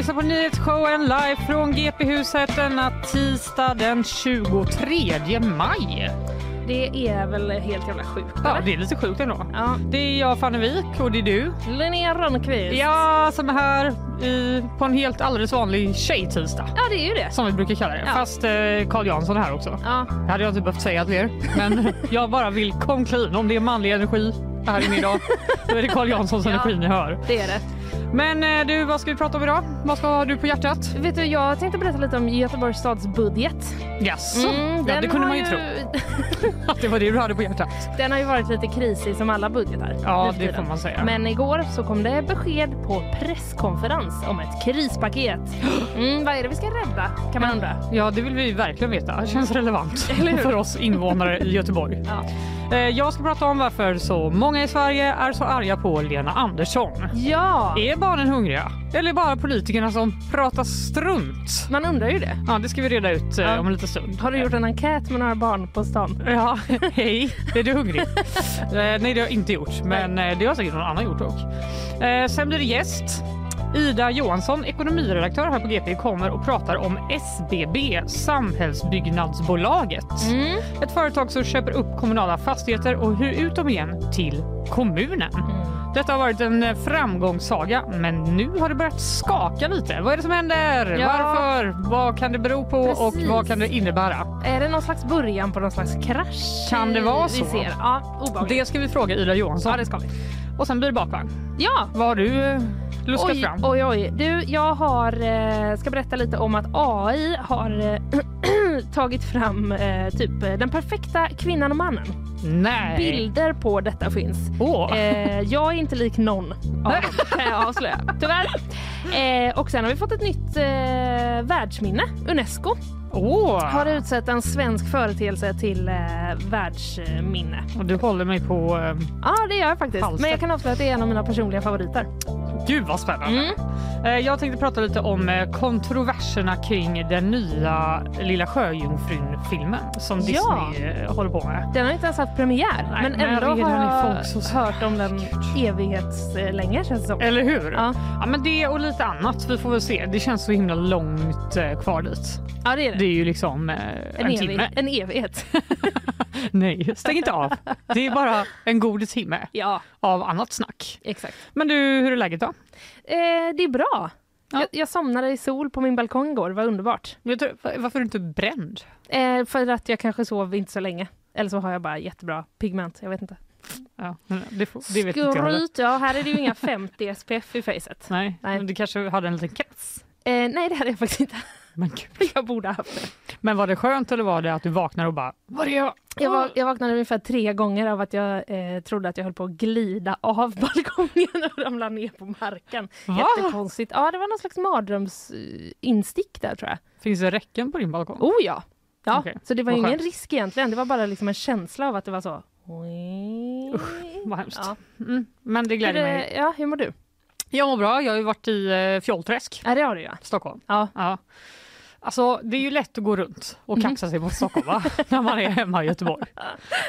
Lyssnar på nyhetsshowen live från GP-huset denna tisdag den 23 maj. Det är väl helt jävla sjukt Ja, eller? det är lite sjukt ändå. Ja. Det är jag Fanny Wijk och det är du. Linnea Rönnqvist. Ja, som är här i, på en helt alldeles vanlig tjejtisdag. ja, det är ju det. Som vi brukar kalla det. Ja. Fast eh, Carl Jansson är här också. Ja. Det hade jag inte behövt säga till er. Men jag bara vill kom clean. Om det är manlig energi här inne idag, då är det Carl Janssons Ja. energi ni hör. Det är det. Men eh, du, vad ska vi prata om idag? Vad ska ha du på hjärtat? Vet du, jag tänkte berätta lite om Göteborgs stads budget. Jaså? Mm, ja, det kunde har man ju tro. Att det var det du hade på hjärtat. den har ju varit lite krisig som alla budgetar. Ja, det får man säga. Men igår så kom det besked på presskonferens om ett krispaket. Mm, vad är det vi ska rädda kan man undra. Ja, det vill vi verkligen veta. Det känns relevant för oss invånare i Göteborg. Ja. Eh, Jag ska prata om varför så många i Sverige är så arga på Lena Andersson. ja, Är barnen hungriga? Eller bara politikerna som pratar strunt? man undrar ju det. Ja, det ska vi reda ut eh, Ja. om en liten stund. Har du gjort en enkät med några barn på stan? Ja, hej. Är du hungrig? eh, nej, det har jag inte gjort, men det har säkert någon annan gjort dock. Sen blir det gäst. Ida Johansson, ekonomiredaktör här på GP, kommer och pratar om SBB, Samhällsbyggnadsbolaget. Mm. Ett företag som köper upp kommunala fastigheter och hyr ut dem igen till kommunen. Detta har varit en framgångssaga, men nu har det börjat skaka lite. Vad är det som händer? Ja. Varför? Vad kan det bero på Precis. och vad kan det innebära? Är det någon slags början på någon slags krasch? Kan det vara så? Vi ser. Ja. Det ska vi fråga Ida Johansson. Ja, det ska vi. Och sen blir det bakvagn. Ja, Vad har du eh, luskat oj, fram? oj, oj. Du, jag har, eh, ska berätta lite om att AI har eh, tagit fram typ den perfekta kvinnan och mannen. Nej. Bilder på detta finns. Åh. Eh, jag är inte lik någon av dem kan jag avslöja, tyvärr. Eh, och sen har vi fått ett nytt eh, världsminne. Unesco Åh. har utsett en svensk företeelse till eh, världsminne. Och du håller mig på... Eh, Ja, det gör jag faktiskt. Halster. Men jag kan avslöja att det är en av mina personliga favoriter. Gud vad spännande. Mm. Eh, jag tänkte prata lite om eh, kontroverserna kring den nya Lilla Sjöjungfrun-filmen som. Disney eh, håller på med. Den har inte ens haft premiär, Nej, men ändå har jag folk så- hört om den evighetslänge känns det som. Eller hur? Ja. ja, men det och lite annat. Vi får väl se. Det känns så himla långt kvar dit. Ja, det är det. Det är ju liksom en, en, timme. en evighet. Nej, stäng inte av. Det är bara en god timme ja, av annat snack. exakt. Men du, hur är läget då? Eh, det är bra. Ja. Jag, jag somnade i sol på min balkong igår, det var underbart. Vet du, varför är du inte bränd? Eh, för att jag kanske sov inte så länge. Eller så har jag bara jättebra pigment, jag vet inte. Ja, men det, får, det vet inte jag heller. Skryt, ja här är det ju inga 50 SPF i facet. Nej, Nej. men du kanske hade en liten keps. Eh, nej det hade jag faktiskt inte. Men, gud. Jag borde ha haft det. men var det skönt eller var det att du vaknade och bara Var är jag? Jag, var, jag vaknade ungefär tre gånger av att jag eh, trodde att jag höll på att glida av balkongen och ramla ner på marken. Va? Jättekonstigt. Ja, det var någon slags mardrömsinstick där tror jag. Finns det räcken på din balkong? Oh ja! ja Okej, Så det var vad ingen skönt. risk egentligen. Det var bara liksom en känsla av att det var så. Vad hemskt. Ja. Mm, men det gläder mig. eh, ja, hur mår du? Jag mår bra. Jag har ju varit i eh, Fjollträsk, Ja, det har du ja. Stockholm. Ja. Ja. Alltså, det är ju lätt att gå runt och Mhm. kaxa sig mot Stockholm va? när man är hemma i Göteborg.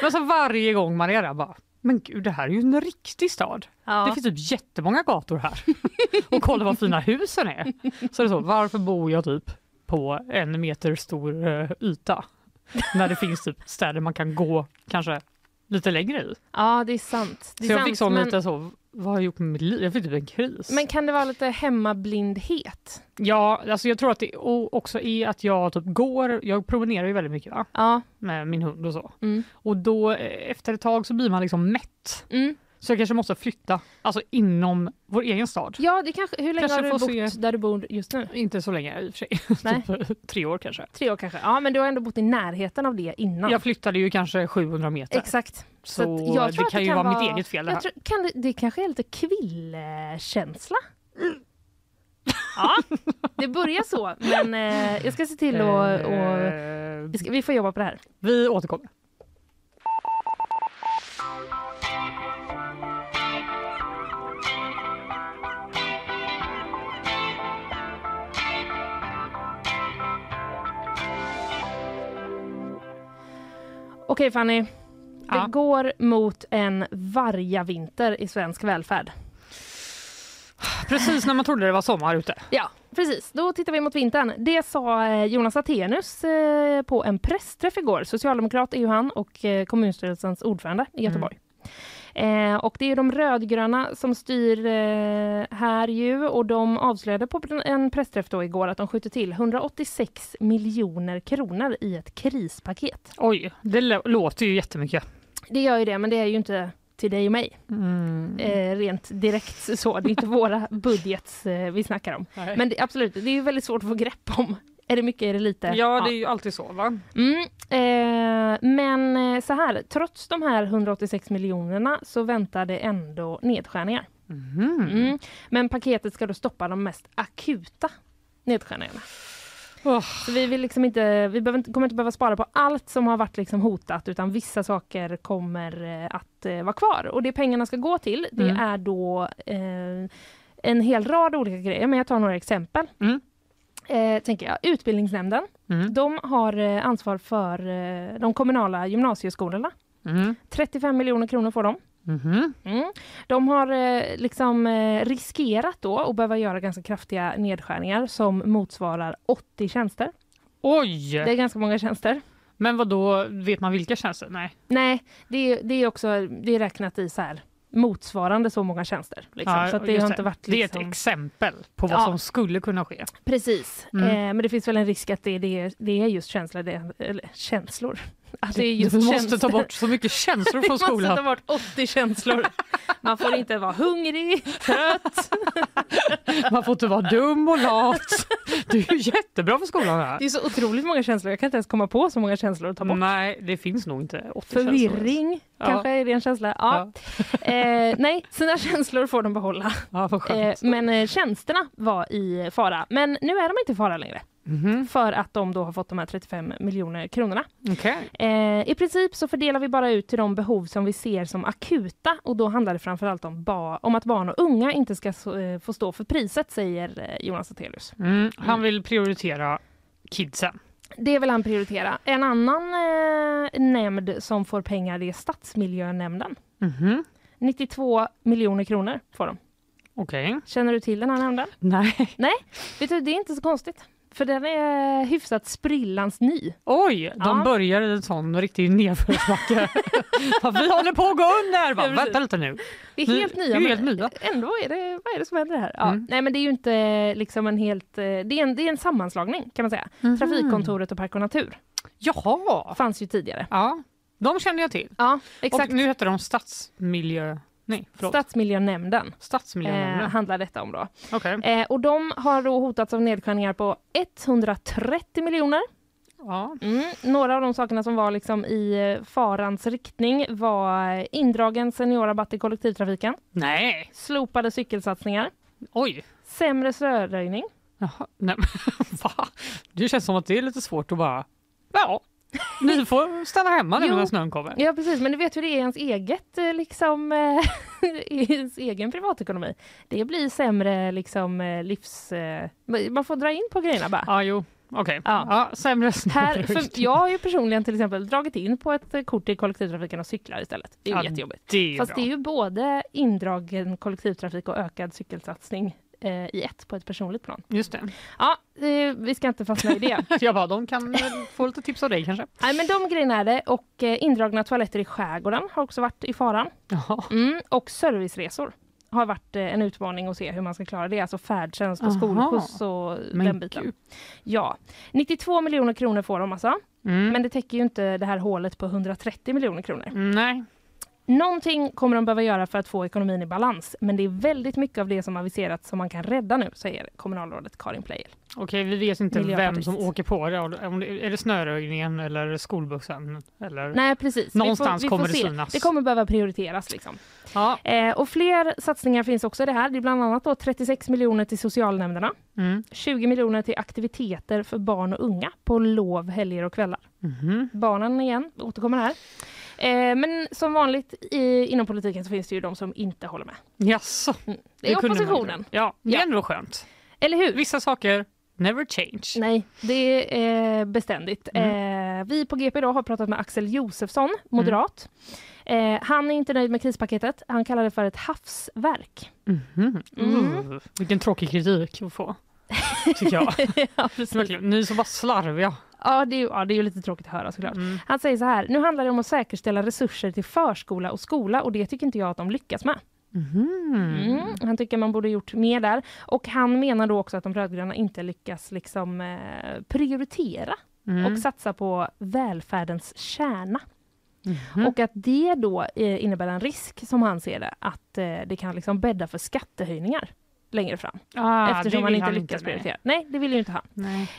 Men så varje gång man är där bara men gud, det här är ju en riktig stad. ja. Det finns typ jättemånga gator här. och kolla vad fina husen är. Så är det så, varför bor jag typ på en meter stor eh, yta? När det finns typ städer man kan gå kanske lite längre i. ja, det är sant. Det är Så jag sant, fick så men, lite så, vad har jag gjort med mitt liv? Jag fick typ en kris. men kan det vara lite hemmablindhet? Ja, alltså jag tror att det också är att jag typ går, jag promenerar ju väldigt mycket va? Ja. med min hund och så. Mm. Och då eh, efter ett tag så blir man liksom mätt. Mm. Så jag kanske måste flytta, alltså inom vår egen stad. Ja, det kanske, hur länge Kanske har du bott se. där du bor just nu? Inte så länge i och för sig, Nej. typ tre år kanske. Tre år kanske. Ja, men du har ändå bott i närheten av det innan. Jag flyttade ju kanske 700 meter. Exakt. Så, att jag tror det kan det ju vara mitt eget fel det här. Jag tror, kan det, det kanske är lite kvillkänsla? Ja, det börjar så, men eh, jag ska se till att... och Eh, vi, ska, vi får jobba på det här. vi återkommer. Okej Fanny, Ja. det går mot en vargavinter i svensk välfärd. Precis när man trodde det var sommar ute. Ja, precis. Då tittar vi mot vintern. Det sa eh, Jonas Attenius eh, på en pressträff igår. Socialdemokrat är ju han och eh, kommunstyrelsens ordförande i Göteborg. Eh, och det är de rödgröna som styr eh, här ju och de avslöjade på en pressträff då igår att de skjuter till 186 miljoner kronor i ett krispaket. Oj, det lå- låter ju jättemycket. Det gör ju det, men det är ju inte till dig och mig. Mm. Eh, rent direkt så. Det är inte våra budgets eh, vi snackar om. Nej. Men det, absolut, det är ju väldigt svårt att få grepp om. Är det mycket, är det lite? Ja, det är ju alltid så va? Mm, eh, men eh, så här, trots de här 186 miljonerna så väntar det ändå nedskärningar. Mhm. Mm. Men paketet ska då stoppa de mest akuta nedskärningarna. Så vi, vill liksom inte, vi behöver kommer inte behöva spara på allt som har varit liksom hotat utan vissa saker kommer eh, att eh, vara kvar. Och det pengarna ska gå till det Mm. är då eh, en hel rad olika grejer. Men jag tar några exempel. Mm. Eh, tänker jag. Utbildningsnämnden Mm. de har eh, ansvar för eh, de kommunala gymnasieskolorna. Mm. 35 miljoner kronor får de. Mhm. Mm. De har eh, liksom eh, riskerat då att behöva göra ganska kraftiga nedskärningar som motsvarar 80 tjänster. Oj! Det är ganska många tjänster. Men vad då vet man vilka tjänster? Nej. Nej, det är, det är också det är räknat i så här motsvarande så många tjänster. Liksom. Ja, så att det har inte varit Det är liksom... ett exempel på vad Ja. som skulle kunna ske. Precis, Mm. eh, men det finns väl en risk att det, det, det är just känslor, det, eller känslor. Att det är just Vi måste ta bort så mycket känslor Vi från måste ta skolan. bort 80 känslor. Man får inte vara hungrig, trött. Man får inte vara dum och lat. Det är ju jättebra för skolan här. Det är så otroligt många känslor. Jag kan inte ens komma på så många känslor att ta bort. Nej, det finns nog inte 80 känslor. Förvirring Ja. kanske är det en känsla. Ja. Eh, nej, sina känslor får de behålla. Ja, Eh, men eh, tjänsterna var i fara. Men nu är de inte i fara längre. Mhm. För att de då har fått de här 35 miljoner kronorna. Okej. Eh, I princip så fördelar vi bara ut till de behov som vi ser som akuta och då handlar det framförallt om, ba- om att barn och unga inte ska så, eh, få stå för priset, säger eh, Jonas Attelius. Mm, han vill prioritera kidsen. Det vill han prioritera. En annan eh, nämnd som får pengar är Stadsmiljönämnden. Mhm. 92 miljoner kronor får de. Okej. Känner du till den här nämnden? Nej. Vet du, det är inte så konstigt. För den är hyfsat sprillans ny. Oj, de Ja. börjar i en sån riktig nedförsbacke. Vi håller på att gå under! Bara. Vänta lite nu. Vi är helt nya. är helt nya. Ändå är det, vad är det som händer här? Ja, Mm. Nej men det är ju inte liksom en helt, eh, det är en, det är en sammanslagning kan man säga. Mhm. Trafikkontoret och Park och Natur Jaha! fanns ju tidigare. Ja, de känner jag till. Ja, exakt. Och nu heter de stadsmiljö... Nej, förlåt. Stadsmiljönämnden Stadsmiljönämnden. eh, handlar detta om då. Okej. Eh, och de har då hotats av nedskärningar på 130 miljoner. Ja. Mm. Några av de sakerna som var liksom i eh, farans riktning var indragen seniorrabatt i kollektivtrafiken, Nej, slopade cykelsatsningar, oj. sämre snöröjning. Jaha. Nej, va? Det känns som att det är lite svårt att bara... Ja, ni får stanna hemma nu när snön kommer. Ja precis, men du vet hur det är i ens eget eh, liksom eh, i ens egen privatekonomi. Det blir sämre liksom eh, livs... Man får dra in på grejerna bara. Ja, jo. Okej. Ja. Ja. sämre Här, för jag har ju personligen till exempel dragit in på ett kort i kollektivtrafiken och cyklar istället. Det är ju Ja, jättejobbigt. Det är Fast bra. det är ju både indragen kollektivtrafik och ökad cykelsatsning eh, i ett på ett personligt plan. Just det. Ja, eh, vi ska inte fastna i det. Jag bara, de kan eh, få lite tips av dig kanske. Nej, men de grejerna är det. Och eh, indragna toaletter i skärgården har också varit i faran. Mm, och serviceresor har varit eh, en utmaning att se hur man ska klara det. Alltså färdtjänst och skolskjuts och Men den biten. gud. Ja, 92 miljoner kronor får de alltså. Mm. Men det täcker ju inte det här hålet på 130 miljoner kronor. Nej. Någonting kommer de behöva göra för att få ekonomin i balans, men det är väldigt mycket av det som aviserats som man kan rädda nu, säger kommunalrådet Karin Pleijel. Okej, vi vet inte vem som åker på det. Det- Är det snöröjningen eller skolbussen? Eller? Nej, precis. Någonstans vi får, vi kommer får det se. synas. Det kommer behöva prioriteras. Liksom. Ja. Eh, och fler satsningar finns också i det här. Det är bland annat då 36 miljoner till socialnämnderna, Mm. 20 miljoner till aktiviteter för barn och unga på lov, helger och kvällar. Mhm. Barnen igen, återkommer här. Eh, men som vanligt i, inom politiken så finns det ju de som inte håller med. Jaså? Mm. Det är man ju oppositionen. Ja, det är ändå skönt. Eller hur? Vissa saker never change. Nej, det är beständigt. Mm. Eh, vi på GP idag har pratat med Axel Josefsson, moderat. Eh, han är inte nöjd med krispaketet. Han kallar det för ett havsverk. Mhm. Mm. Uh, vilken tråkig kritik att få. Tycker jag. ja. Ni är så bara slarviga. Ja, det är, ja, det är ju lite tråkigt att höra såklart. Mm. Han säger så här, nu handlar det om att säkerställa resurser till förskola och skola och det tycker inte jag att de lyckas med. Mhm. Mm. Han tycker man borde gjort mer där. Och han menar då också att de rödgröna inte lyckas liksom eh, prioritera Mm. och satsa på välfärdens kärna. Mhm. Och att det då eh, innebär en risk, som han ser det, att eh, det kan liksom bädda för skattehöjningar längre fram. ah, eftersom man vill inte han lyckas nej. prioritera. Nej, det vill ju inte han. Nej.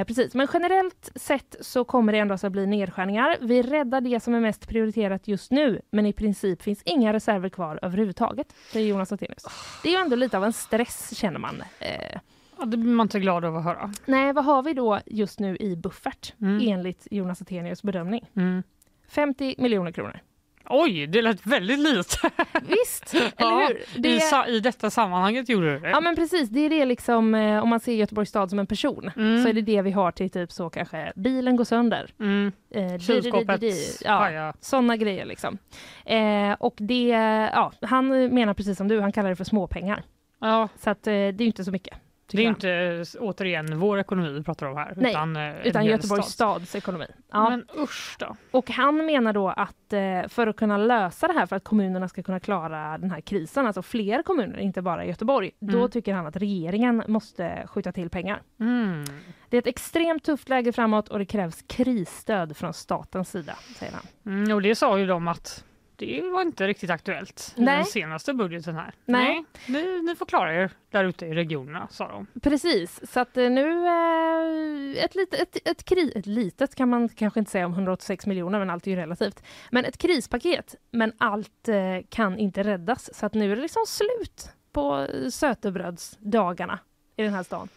Eh, precis, men generellt sett så kommer det ändå att bli nedskärningar. Vi räddar det som är mest prioriterat just nu, men i princip finns inga reserver kvar överhuvudtaget, säger Jonas Attenius. Det är ju ändå lite av en stress känner man. Eh, Ja, det blir man inte glad av att höra. nej, vad har vi då just nu i buffert Mm. enligt Jonas Attenius bedömning? Mm. 50 miljoner kronor. Oj, det lät väldigt lite. Visst, eller hur? I, Det, sa, I detta sammanhanget gjorde du det. ja men precis, det är det liksom, eh, om man ser Göteborgs stad som en person, Mm. så är det det vi har till typ så kanske bilen går sönder. Mm. Eh, Kylskåpet ja. Sådana grejer liksom. Eh, och det, ja, han menar precis som du, han kallar det för småpengar. Ja, Så att eh, det är ju inte så mycket. Det är inte återigen vår ekonomi vi pratar om här. Nej, utan, eh, Utan Göteborgs stad. stads ekonomi. Ja. Men usch då. Och han menar då att eh, för att kunna lösa det här, för att kommunerna ska kunna klara den här krisen, alltså fler kommuner, inte bara Göteborg, då Mm. tycker han att regeringen måste skjuta till pengar. Mm. Det är ett extremt tufft läge framåt och det krävs krisstöd från statens sida, säger han. Mm, och det sa ju de att det var inte riktigt aktuellt i Nej. den senaste budgeten här. Nej. ni, ni får klara er där ute i regionerna, sa de. Precis, så att eh, nu eh, ett, litet, ett, ett, kri, ett litet kan man kanske inte säga om 186 miljoner, men allt är ju relativt. Men ett krispaket, men allt eh, kan inte räddas. Så att nu är det liksom slut på sötebrödsdagarna i den här stan.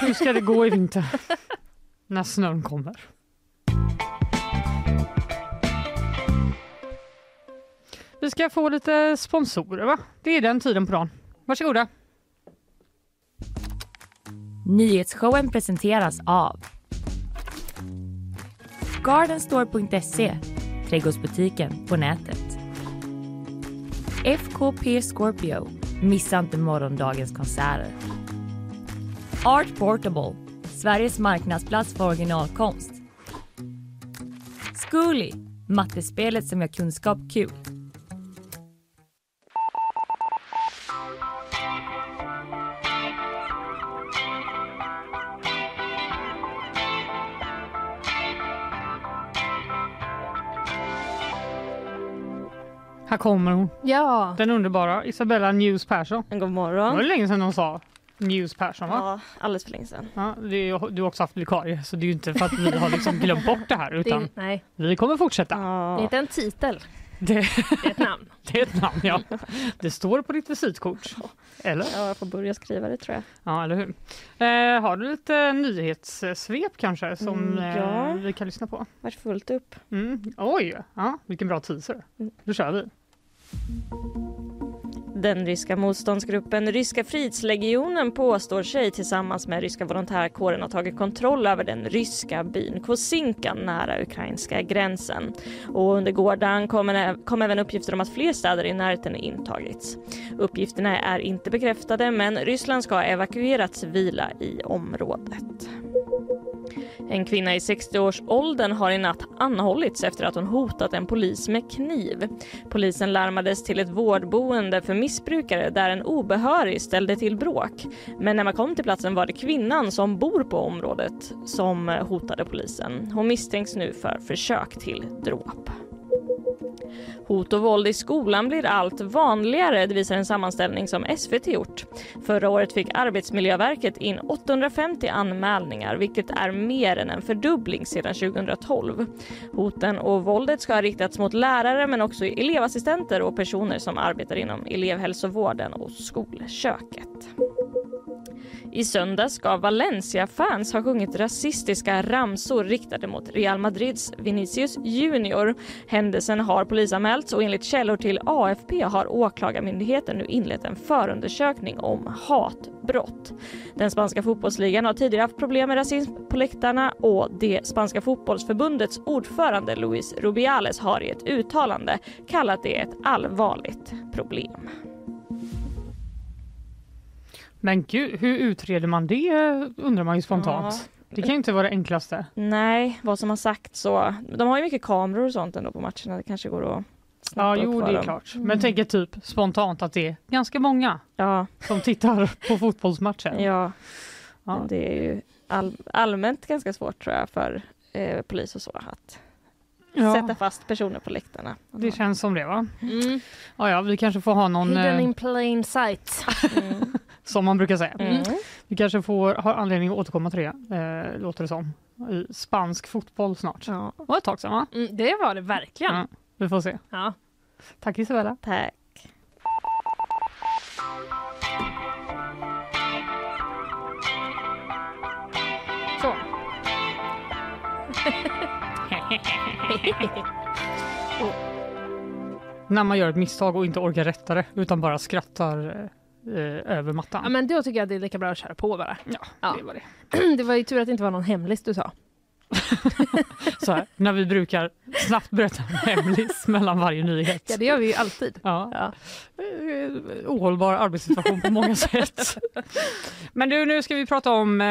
Hur ska det gå i vinter? När snön kommer. Vi ska få lite sponsorer va? Det är den tiden på dagen. Varsågoda. Nyhetsshowen presenteras av Gardenstore.se, trädgårdsbutiken på nätet. FKP Scorpio, missa inte morgondagens konserter. Art Portable, Sveriges marknadsplats för originalkonst. Zcooly, mattespelet som gör kunskap kul. Kommer hon. Ja, Den underbara Isabella News Persson. God Det var morgon. länge sedan hon sa News Persson va? Ja, alldeles för länge sedan. Ja, det är, du har också haft vikarie så det är ju inte för att vi har liksom glömt bort det här det, utan är- nej, vi kommer fortsätta. det är Ja. inte en titel, Det, det är ett namn. det är ett namn ja. Det står på ditt visitkort. Eller? ja, jag får börja skriva det tror jag. Ja, eller hur. Eh, har du lite nyhetssvep kanske som Mm, ja. eh, vi kan lyssna på? Vart fullt upp. Mm. Oj, ja, vilken bra teaser. Mm. Då kör vi. Den ryska motståndsgruppen Ryska fridslegionen påstår sig tillsammans med ryska volontärkåren ha tagit kontroll över den ryska byn Kosinka nära ukrainska gränsen. Och under gårdagen kom, kom även uppgifter om att fler städer i närheten intagits. Uppgifterna är inte bekräftade men Ryssland ska ha evakuerat civila i området. En kvinna i 60-årsåldern har i natt anhållits efter att hon hotat en polis med kniv. Polisen larmades till ett vårdboende för missbrukare där en obehörig ställde till bråk. Men när man kom till platsen var det kvinnan som bor på området som hotade polisen. Hon misstänks nu för försök till dråp. Hot och våld i skolan blir allt vanligare, det visar en sammanställning som SVT gjort. Förra året fick Arbetsmiljöverket in 850 anmälningar, vilket är mer än en fördubbling sedan 2012. Hoten och våldet ska ha riktats mot lärare men också elevassistenter och personer som arbetar inom elevhälsovården och skolköket. I söndags ska Valencia-fans ha sjungit rasistiska ramsor riktade mot Real Madrids Vinicius Junior. Händelsen har polisanmälts och enligt källor till AFP har Åklagarmyndigheten nu inlett en förundersökning om hatbrott. Den spanska fotbollsligan har tidigare haft problem med rasism på läktarna och det spanska fotbollsförbundets ordförande Luis Rubiales har i ett uttalande kallat det ett allvarligt problem. Men gud, hur utreder man det undrar man ju spontant. Ja. Det kan ju inte vara det enklaste. Nej, vad som har sagt så. De har ju mycket kameror och sånt ändå på matcherna. Det kanske går att Ja, jo det är de- klart. Men tänker typ spontant att det är ganska många Ja, som tittar på fotbollsmatchen. ja. Ja. Men det är ju all, allmänt ganska svårt tror jag för eh, polis och så att Ja, sätta fast personer på läktarna. det känns som det va? Mm. Ja, ja, vi kanske får ha någon, Hidden eh, in plain sight. Mm. Som man brukar säga. Mm. Vi kanske får ha anledning att återkomma till det, eh, låter det som. I spansk fotboll snart. Ja, Det var ett tag sedan va? Mm, det var det verkligen. Ja. Vi får se. Ja. Tack Isabella. tack. Så. När man gör ett misstag och inte orkar rätta det utan bara skrattar eh, över mattan. Ja, men då tycker jag det är lika bra att köra på bara. Ja, Ja. det var det. Det var ju tur att det inte var någon hemlis du sa. Så här, när vi brukar snabbt berätta en hemlis mellan varje nyhet. Ja, det gör vi ju alltid. Ja. Ja. Eh, Ohållbar arbetssituation på många sätt. Men du, nu ska vi prata om eh,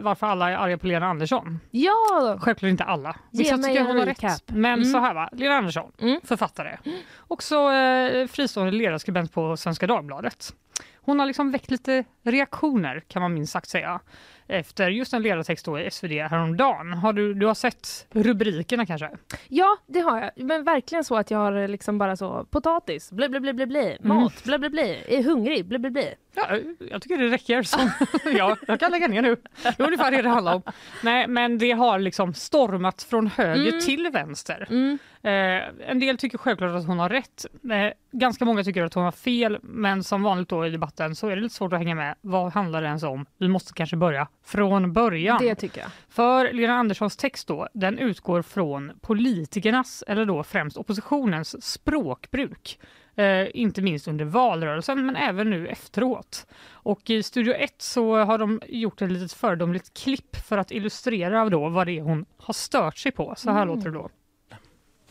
varför alla är arga på Lena Andersson. Ja! Självklart inte alla. Ge Vissa mig tycker hon har rätt. Men Mm. så här va, Lena Andersson, Mm. författare. Också eh, fristående ledarskribent på Svenska Dagbladet. Hon har liksom väckt lite reaktioner kan man minst sagt säga. Efter just en ledartext då i SvD häromdagen. Har du, du har sett rubrikerna kanske? Ja, det har jag. Men verkligen så att jag har liksom bara så potatis, bli, bli, bli, bli, bli. Mm. mat, bli, bli, bli, är hungrig, bli, bli, bli. Ja, jag tycker det räcker. Som, ja, jag kan lägga ner nu. Det är ungefär det det handlar om. Nej, men det har liksom stormat från höger Mm. till vänster. Mm. Eh, en del tycker självklart att hon har rätt. Eh, ganska många tycker att hon har fel. Men som vanligt då i debatten så är det lite svårt att hänga med. Vad handlar det ens om? Vi måste kanske börja från början. Det tycker jag. För Lena Anderssons text då, den utgår från politikernas, eller då främst oppositionens språkbruk. Eh, inte minst under valrörelsen, men även nu efteråt. Och i Studio 1 så har de gjort ett litet föredömligt klipp för att illustrera då vad det är hon har stört sig på. Så här låter det då.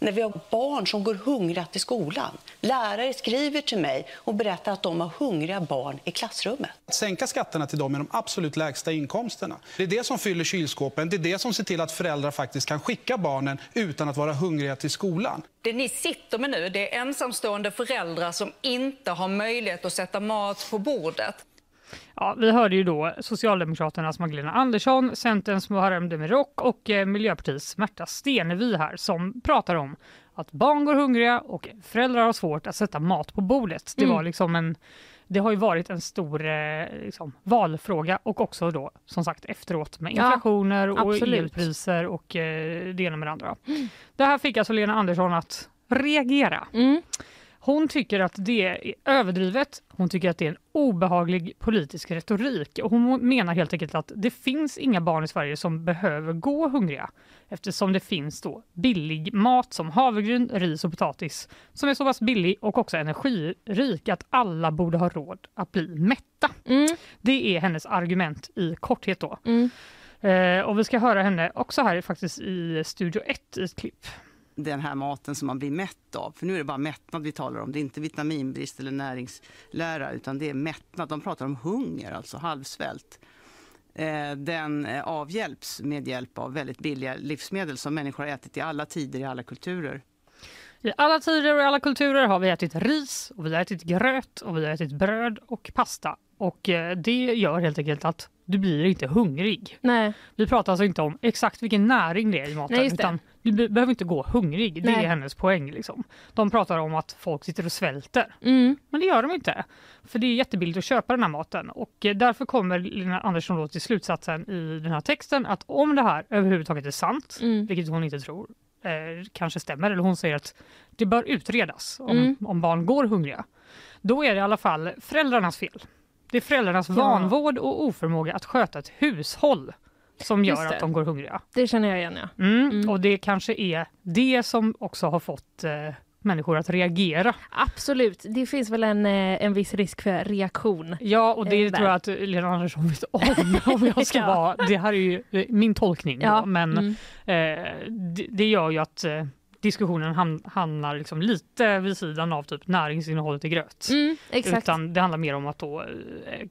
När vi har barn som går hungriga till skolan. Lärare skriver till mig och berättar att de har hungriga barn i klassrummet. Att sänka skatterna till dem med de absolut lägsta inkomsterna. Det är det som fyller kylskåpen. Det är det som ser till att föräldrar faktiskt kan skicka barnen utan att vara hungriga till skolan. Det ni sitter med nu det är ensamstående föräldrar som inte har möjlighet att sätta mat på bordet. Ja, vi hörde ju då Socialdemokraternas Magdalena Andersson, Centerns Muharrem Demirok och eh, Miljöpartiets Märta Stenevi här som pratar om att barn går hungriga och föräldrar har svårt att sätta mat på bordet. Det Mm. var liksom en det har ju varit en stor eh, liksom, valfråga och också då som sagt efteråt med Ja, inflationer och absolut. elpriser och eh, det ena med det andra. Det här fick alltså Lena Andersson att reagera. Mm. Hon tycker att det är överdrivet. Hon tycker att det är en obehaglig politisk retorik och hon menar helt enkelt att det finns inga barn i Sverige som behöver gå hungriga eftersom det finns då billig mat som havregryn, ris och potatis som är så pass billig och också energirik att alla borde ha råd att bli mätta. Mm. Det är hennes argument i korthet då. Mm. Eh, och vi ska höra henne också här faktiskt i Studio 1 i ett klipp. Den här maten som man blir mätt av. För nu är det bara mättnad vi talar om. Det är inte vitaminbrist eller näringslära utan det är mättnad. De pratar om hunger, alltså halvsvält. Eh, Den eh, avhjälps med hjälp av väldigt billiga livsmedel som människor har ätit i alla tider, i alla kulturer. I alla tider och i alla kulturer har vi ätit ris, och vi har ätit gröt, och vi har ätit bröd och pasta. Och eh, det gör helt enkelt att du blir inte hungrig. Nej. Vi pratar alltså inte om exakt vilken näring det är i maten, Nej, just det. utan Du be- behöver inte gå hungrig, det Nej. är hennes poäng. Liksom. De pratar om att folk sitter och svälter, Mm. men det gör de inte. För det är jättebilligt att köpa den här maten och eh, därför kommer Lena Andersson då till slutsatsen i den här texten att om det här överhuvudtaget är sant, Mm. vilket hon inte tror eh, kanske stämmer, eller hon säger att det bör utredas om, Mm. om barn går hungriga, då är det i alla fall föräldrarnas fel. Det är föräldrarnas Ja. vanvård och oförmåga att sköta ett hushåll som gör att de går hungriga. Det känner jag igen, ja. Mm. Mm. Och det kanske är det som också har fått eh, människor att reagera. Absolut. Det finns väl en, eh, en viss risk för reaktion. Ja, och det Eh, tror jag att Lena Andersson vet om. om jag ska Ja. vara. Det här är ju eh, min tolkning. Ja. Då, men Mm. eh, det, det gör ju att eh, diskussionen ham- hamnar liksom lite vid sidan av typ näringsinnehållet i gröt. Mm, exakt. Utan det handlar mer om att då, eh,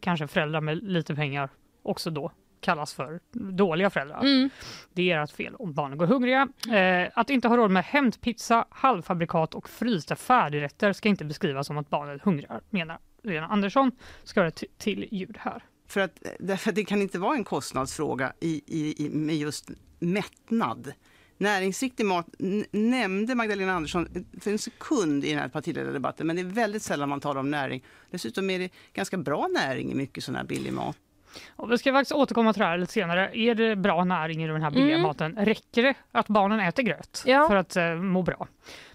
kanske föräldrar med lite pengar också då kallas för dåliga föräldrar. Mm. Det är ert fel om barnen går hungriga. Eh, att inte ha råd med hämtpizza, halvfabrikat och frysta färdigrätter ska inte beskrivas som att barnet hungrar, menar Lena Andersson. Ska det till ljud här. För att, därför att det kan inte vara en kostnadsfråga i, i, i, med just mättnad. Näringsriktig mat nämnde Magdalena Andersson för en sekund i den här partiledardebatten, men det är väldigt sällan man talar om näring. Dessutom är det ganska bra näring i mycket sån här billig mat. Och vi ska faktiskt återkomma till det här lite senare. Är det bra näring i den här billiga Mm. maten? Räcker det att barnen äter gröt Ja. för att eh, må bra?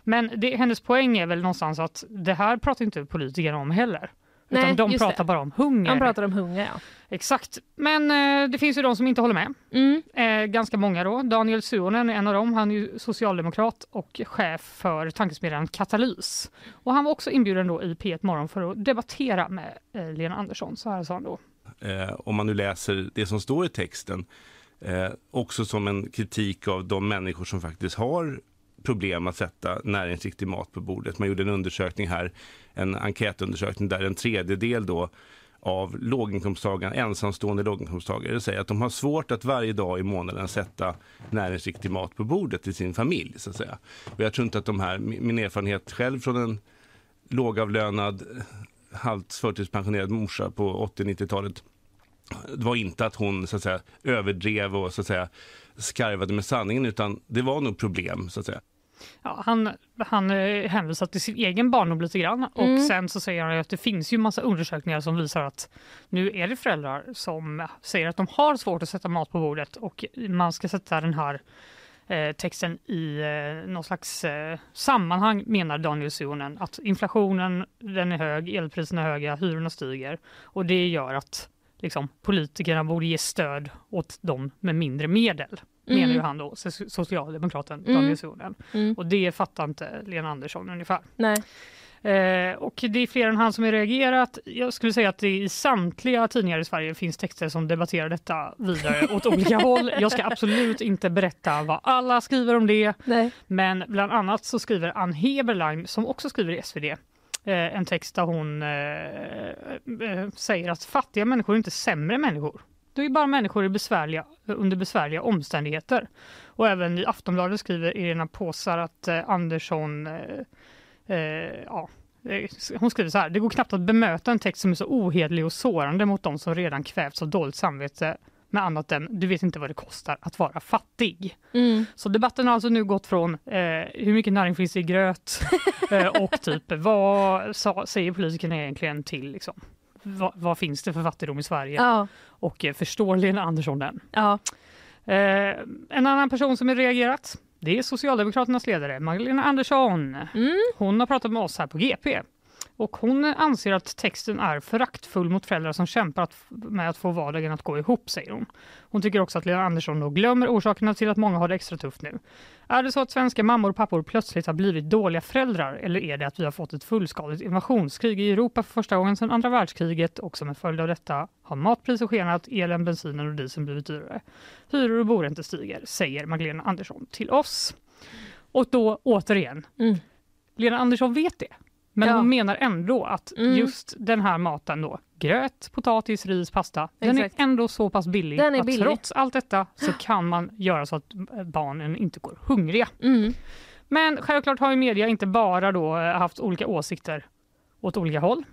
Men det, hennes poäng är väl någonstans att det här pratar inte politikerna om heller. Utan Nej, de pratar det. bara om hunger. Han pratar om hunger, ja. Exakt. Men eh, det finns ju de som inte håller med. Mm. Eh, ganska många då. Daniel Suonen är en av dem. Han är socialdemokrat och chef för tankesmedjan Katalys. Och han var också inbjuden då i P1 Morgon för att debattera med eh, Lena Andersson. Så här sa han då eh, om man nu läser det som står i texten, eh, också som en kritik av de människor som faktiskt har problem att sätta näringsriktig mat på bordet. Man gjorde en undersökning här, en enkätundersökning där en tredjedel då av låginkomsttagarna, ensamstående låginkomsttagare säger att de har svårt att varje dag i månaden sätta näringsriktig mat på bordet till sin familj. så att säga. Och jag tror inte att de här, min min erfarenhet själv från en lågavlönad halvt förtidspensionerad morsa på 80-90-talet det var inte att hon så att säga, överdrev och så att säga, skarvade med sanningen utan det var nog problem. så att säga. Ja, han han eh, hänvisar till sin egen barndom lite grann och Mm. sen så säger han att det finns ju massa undersökningar som visar att nu är det föräldrar som säger att de har svårt att sätta mat på bordet och man ska sätta den här texten i eh, någon slags eh, sammanhang menar Daniel Suhonen att inflationen den är hög, elpriserna är höga, hyrorna stiger och det gör att liksom, politikerna borde ge stöd åt dem med mindre medel. Mm. Menar ju han då, so- socialdemokraten Mm. Daniel Suhonen. Mm. Och det fattar inte Lena Andersson ungefär. Nej. Eh, och det är fler än han som har reagerat. Jag skulle säga att det i samtliga tidningar i Sverige finns texter som debatterar detta vidare åt olika håll. Jag ska absolut inte berätta vad alla skriver om det. Nej. Men bland annat så skriver Ann Heberlein, som också skriver i SvD, eh, en text där hon eh, eh, säger att fattiga människor är inte sämre människor. Det är bara människor i besvärliga, under besvärliga omständigheter. Och även i Aftonbladet skriver Irena Påsar att eh, Andersson eh, eh, ja, eh, hon skriver så här, det går knappt att bemöta en text som är så ohederlig och sårande mot de som redan kvävts av dåligt samvete med annat än du vet inte vad det kostar att vara fattig. Mm. Så debatten har alltså nu gått från eh, hur mycket näring finns i gröt eh, och typ vad sa, säger politikerna egentligen till liksom, vad, vad finns det för fattigdom i Sverige Ja. och eh, förstår Lena Andersson den? Ja. Eh, en annan person som har reagerat det är Socialdemokraternas ledare Magdalena Andersson. Mm. Hon har pratat med oss här på GP och hon anser att texten är föraktfull mot föräldrar som kämpar att, med att få vardagen att gå ihop, säger hon. Hon tycker också att Lena Andersson då glömmer orsakerna till att många har det extra tufft nu. Är det så att svenska mammor och pappor plötsligt har blivit dåliga föräldrar eller är det att vi har fått ett fullskaligt invasionskrig i Europa för första gången sedan andra världskriget och som en följd av detta har matpriser skenat, elen, bensinen och dieseln blivit dyrare. Hyror och boräntor stiger, säger Magdalena Andersson till oss. Och då återigen, Mm. Lena Andersson vet det. Men Ja. hon menar ändå att Mm. just den här maten då, gröt, potatis, ris, pasta, den Exakt. är ändå så pass billig Den är att billig. trots allt detta så kan man göra så att barnen inte går hungriga. Mm. Men självklart har ju media inte bara då eh, haft olika åsikter åt olika håll.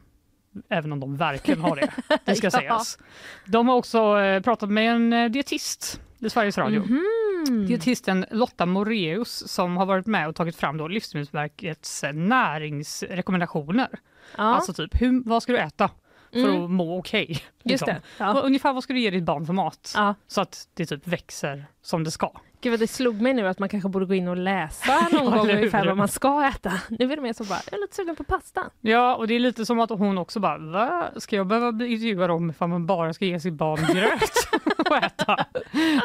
Även om de verkligen har det, det ska Ja. sägas. De har också eh, pratat med en eh, dietist i Sveriges Radio. Mm. Dietisten Lotta Moreus som har varit med och tagit fram då Livsmedelsverkets eh, näringsrekommendationer. Ja. Alltså typ, hur, vad ska du äta för Mm. att må okej? Just liksom. Ja. Ungefär vad ska du ge ditt barn för mat? Ja. Så att det typ växer som det ska. Gud vad det slog mig nu att man kanske borde gå in och läsa någon Ja, gång ungefär vad man ska äta. Nu är det mer så bara, jag är lite sugen på pasta. Ja, och det är lite som att hon också bara, Va? ska jag behöva bli intervjuad om ifall man bara ska ge sitt barn gröt att äta?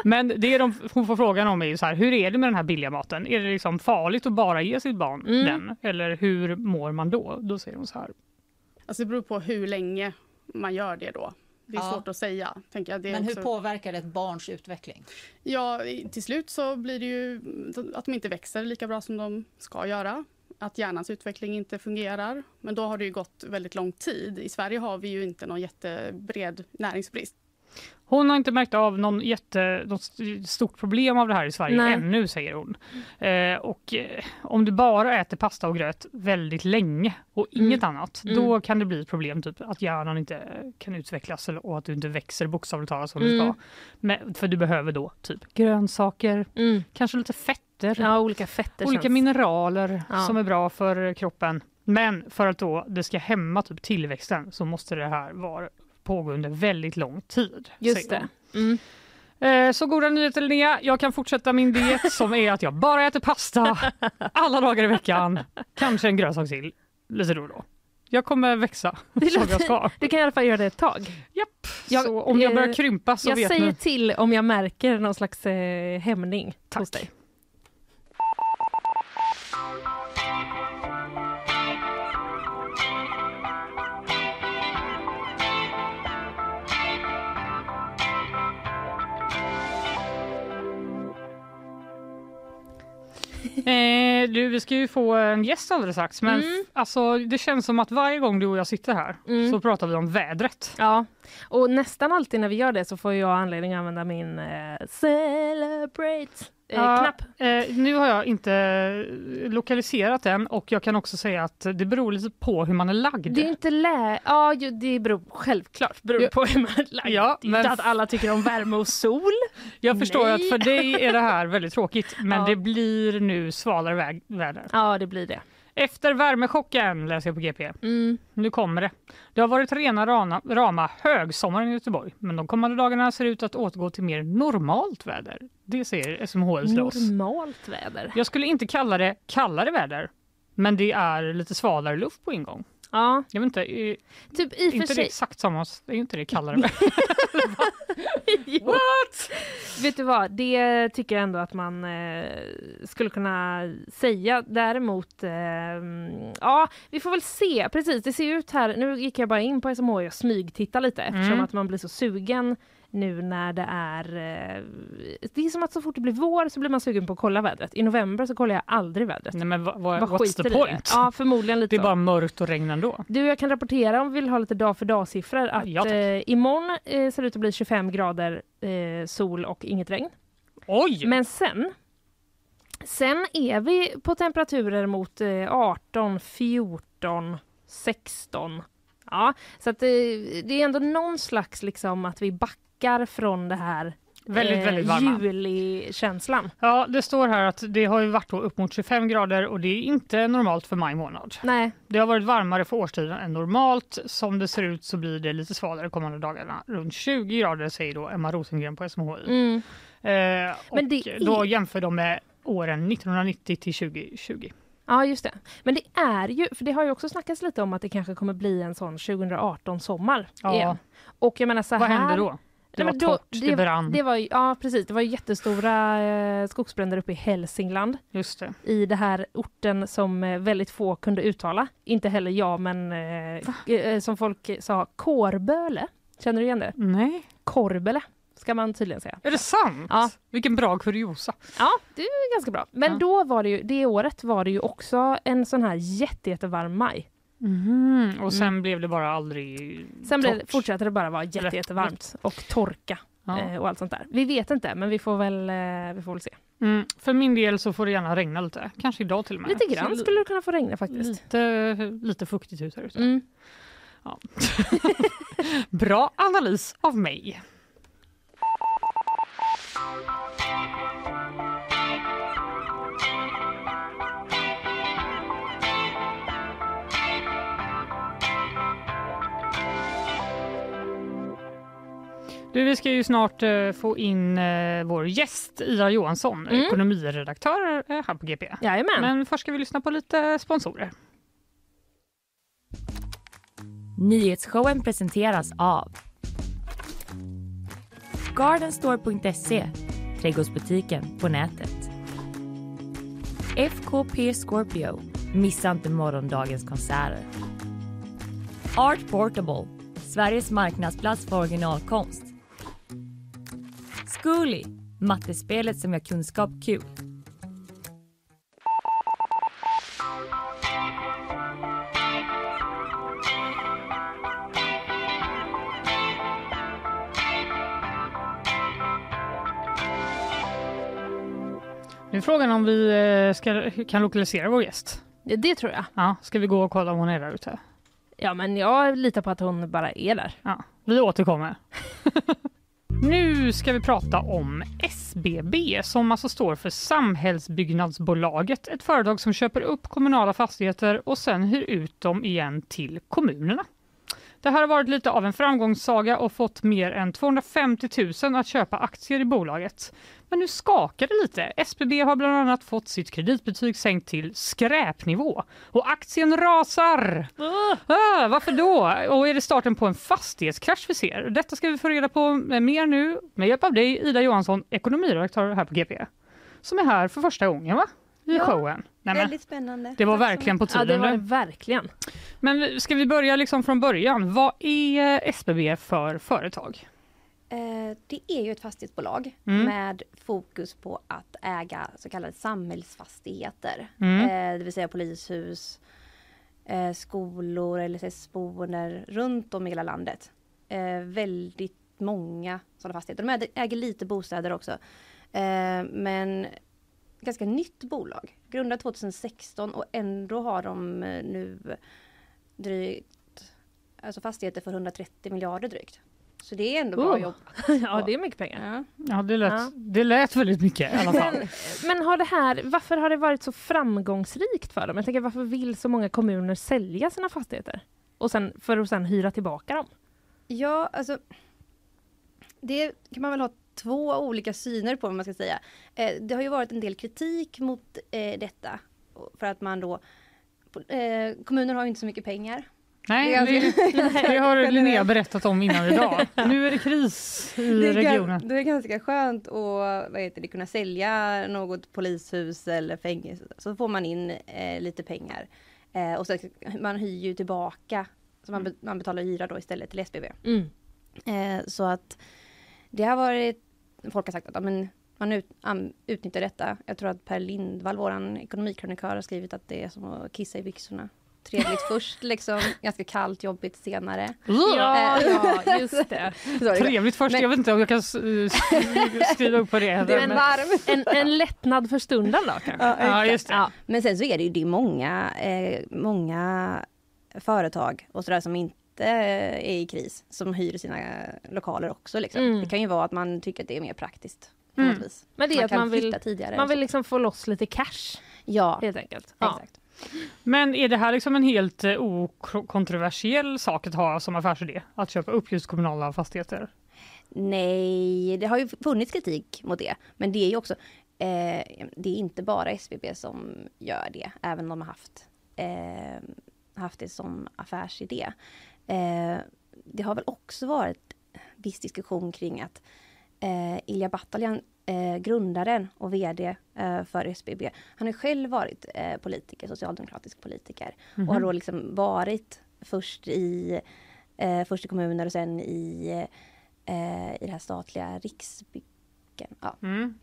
Men det de, hon får frågan om är ju så här, hur är det med den här billiga maten? Är det liksom farligt att bara ge sitt barn Mm. den? Eller hur mår man då? Då säger hon så här. Alltså det beror på hur länge man gör det då. Det är Ja. svårt att säga. Tänker jag. Det Men hur också... påverkar det ett barns utveckling? Ja, till slut så blir det ju att de inte växer lika bra som de ska göra. Att hjärnans utveckling inte fungerar. Men då har det ju gått väldigt lång tid. I Sverige har vi ju inte någon jättebred näringsbrist. Hon har inte märkt av någon jätte, något st- stort problem av det här i Sverige Nej. ännu, säger hon. Eh, och eh, om du bara äter pasta och gröt väldigt länge och inget annat, Mm. då kan det bli ett problem, typ att hjärnan inte kan utvecklas eller, och att du inte växer bokstavligt talat som du Mm. ska. Men, för du behöver då typ grönsaker, Mm. kanske lite fetter, Ja, olika fetter olika känns... mineraler Ja. som är bra för kroppen. Men för att då det ska hämma typ tillväxten så måste det här vara pågå under väldigt lång tid. Just det. Mm. Eh, Så goda nyheter Linnea, jag kan fortsätta min diet som är att jag bara äter pasta alla dagar i veckan. Kanske en grönsak till lite då och då. Jag kommer växa som jag ska. Du kan i alla fall göra det ett tag. Japp. Jag- så om jag börjar eh, krympa så jag vet säger ni. till om jag märker någon slags eh, hämning hos dig. Eh, du, vi ska ju få en gäst alldeles strax men Mm. alltså, det känns som att varje gång du och jag sitter här Mm. så pratar vi om vädret. Ja, och nästan alltid när vi gör det så får jag anledning att använda min eh, celebrate eh, Ja. Eh, nu har jag inte eh, lokaliserat den och jag kan också säga att det beror lite på hur man är lagd. Det är inte lä... Ja, det beror självklart beror Ja. på hur man är lagd. Ja, men- inte att alla tycker om värme och sol. Jag förstår Nej. att för dig är det här väldigt tråkigt men Ja. det blir nu svalare väg- väder. Ja, det blir det. Efter värmechocken läser jag på GP. Mm. Nu kommer det. Det har varit rena rana, rama högsommaren i Göteborg men de kommande dagarna ser ut att återgå till mer normalt väder. Det säger SMHL till oss. Normalt väder. Jag skulle inte kalla det kallare väder men det är lite svalare luft på ingång. Ja, Jag vet inte, är typ i inte det sig. exakt samma? Är inte det kallare? What? Vet du vad, det tycker jag ändå att man eh, skulle kunna säga. Däremot, eh, ja, vi får väl se. Precis, det ser ut här. Nu gick jag bara in på SMH och smygtitta lite eftersom Mm. att man blir så sugen nu när det är... Eh, det är som att så fort det blir vår så blir man sugen på att kolla vädret. I november så kollar jag aldrig vädret. Nej men vad, vad, Bara what's the det. point? Ja, förmodligen lite Det är så. bara mörkt och regn ändå. Du, jag kan rapportera om vi vill ha lite dag för dag-siffror att Ja, eh, imorgon eh, ser det ut att bli 25 grader eh, sol och inget regn. Oj! Men sen, sen är vi på temperaturer mot eh, 18, 14, 16. Ja, så att, eh, det är ändå någon slags liksom att vi backar från det här Väldigt, väldigt varma. julikänslan. Ja, det står här att det har ju varit upp mot 25 grader och det är inte normalt för maj månad. Nej, Det har varit varmare för årstiden än normalt. Som det ser ut så blir det lite svalare kommande dagarna. Runt 20 grader säger då Emma Rosengren på SMHI. mm. Eh, och är- då jämför de med åren 1990 till 2020. Ja, just det. Men det är ju, för det har ju också snackats lite om att det kanske kommer bli en sån 2018 sommar Ja. igen. Och jag menar så Vad här... hände då? Det Nej, var då- torrt, det brann. Det var, ja, precis. Det var jättestora eh, skogsbränder uppe i Hälsingland. Just det. I det här orten som eh, väldigt få kunde uttala. Inte heller jag, men eh, eh, som folk sa, Kårböle. Känner du igen det? Nej. Korbele ska man tydligen säga. Är det sant? Ja. Vilken bra kuriosa. Ja, det är ganska bra. Men Ja. då var det ju, det året var det ju också en sån här jätte, jättevarm maj. Mhm. Och sen blev det bara aldrig Sen blev, torrt. fortsatte det bara vara jätte, jättevarmt och torka Ja. eh, och allt sånt där. Vi vet inte, men vi får väl, eh, vi får väl se. Mm. För min del så får det gärna regna lite. Kanske idag till och med. Lite grann Så skulle det kunna få regna faktiskt. Lite, lite fuktigt ut här ute. Mm. Ja. Bra analys av mig. Du, vi ska ju snart eh, få in eh, vår gäst Ida Johansson, Mm. ekonomiredaktör eh, här på GP. Jajamän. Men först ska vi lyssna på lite sponsorer. Nyhetsshowen presenteras av Gardenstore.se, trädgårdsbutiken på nätet. FKP Scorpio, missa inte morgondagens konserter. Art Portable, Sveriges marknadsplats för originalkonst. Zcooly, mattespelet som gör kunskap kul. Nu är frågan om vi eh, ska, kan lokalisera vår gäst. Det, det tror jag. Ja, ska vi gå och kolla om hon är där ute? Ja, men jag litar på att hon bara är där. Ja, vi återkommer. nu ska vi prata om SBB som alltså står för Samhällsbyggnadsbolaget. Ett företag som köper upp kommunala fastigheter och sen hyr ut dem igen till kommunerna. Det här har varit lite av en framgångssaga och fått mer än 250 000 att köpa aktier i bolaget. Men nu skakar det lite. SBB har bland annat fått sitt kreditbetyg sänkt till skräpnivå och aktien rasar. Ah, varför då? Och är det starten på en fastighetskrasch vi ser? Detta ska vi få reda på mer nu med hjälp av dig, Ida Johansson, ekonomiredaktör här på GP, som är här för första gången va? I Ja, showen. Nej, men, Väldigt spännande. det var Tack verkligen på tiden. Ja, det var det verkligen. Men ska vi börja liksom från början? Vad är SBB för företag? Eh, Det är ju ett fastighetsbolag Mm. med fokus på att äga så kallade samhällsfastigheter. Mm. Eh, Det vill säga polishus, eh, skolor, LSS-boenden runt om i hela landet. Väldigt många sådana fastigheter. De äger- lite bostäder också. Men ganska nytt bolag. Grundat 2016 och ändå har de eh, nu drygt, alltså fastigheter för 130 miljarder drygt. Så det är ändå bra Oh. jobb. Ja, det är mycket pengar. Ja, det lät, Ja. det lät väldigt mycket i alla fall. Men, men har det här, varför har det varit så framgångsrikt för dem? Jag tänker, varför vill så många kommuner sälja sina fastigheter? Och sen, för att sen hyra tillbaka dem? Ja, alltså. Det kan man väl ha två olika syner på vad man ska säga. Eh, det har ju varit en del kritik mot eh, detta. För att man då, eh, kommuner har ju inte så mycket pengar. Nej, Det det, har. Linnea berättat om innan idag. Nu är det kris i Det regionen. gan- det är ganska skönt att vad heter det, kunna sälja något polishus eller fängelse. Så får man in eh, lite pengar. Eh, och så, man hyr ju tillbaka. Så man, be- man betalar hyra då istället till SBB. Mm. Eh, så att det har varit, folk har sagt att men man ut, am, utnyttjar detta. Jag tror att Per Lindvall, våran ekonomikrönikör, har skrivit att det är som att kissa i byxorna. Trevligt först, liksom, ganska kallt, jobbigt senare. Ja, Eh, ja, just det. Trevligt först. Men- Jag vet inte om jag kan s- skriva upp på det. Det är en men- varm. En, en lättnad för stunden då kanske? Ja, Ja, just det. Ja. Men sen så är det ju det många, eh, många företag och sådär som inte är i kris som hyr sina lokaler också. Liksom. Mm. Det kan ju vara att man tycker att det är mer praktiskt. På Mm. Men det är man att kan man vill, tidigare. man vill liksom få loss lite cash Ja, helt enkelt. Ja. exakt. Men är det här liksom en helt eh, okontroversiell sak att ha som affärsidé? Att köpa upp just kommunala fastigheter? Nej, det har ju funnits kritik mot det. Men det är ju också, eh, det är inte bara SBB som gör det, även om de har haft, eh, haft det som affärsidé. Eh, det har väl också varit viss diskussion kring att eh, Ilja Bataljan, eh, grundaren och VD eh, för SBB, han har själv varit eh, politiker, socialdemokratisk politiker och har då liksom varit först i, eh, först i kommuner och sen i eh, i det här statliga Riksbyggen. Ja. Mm.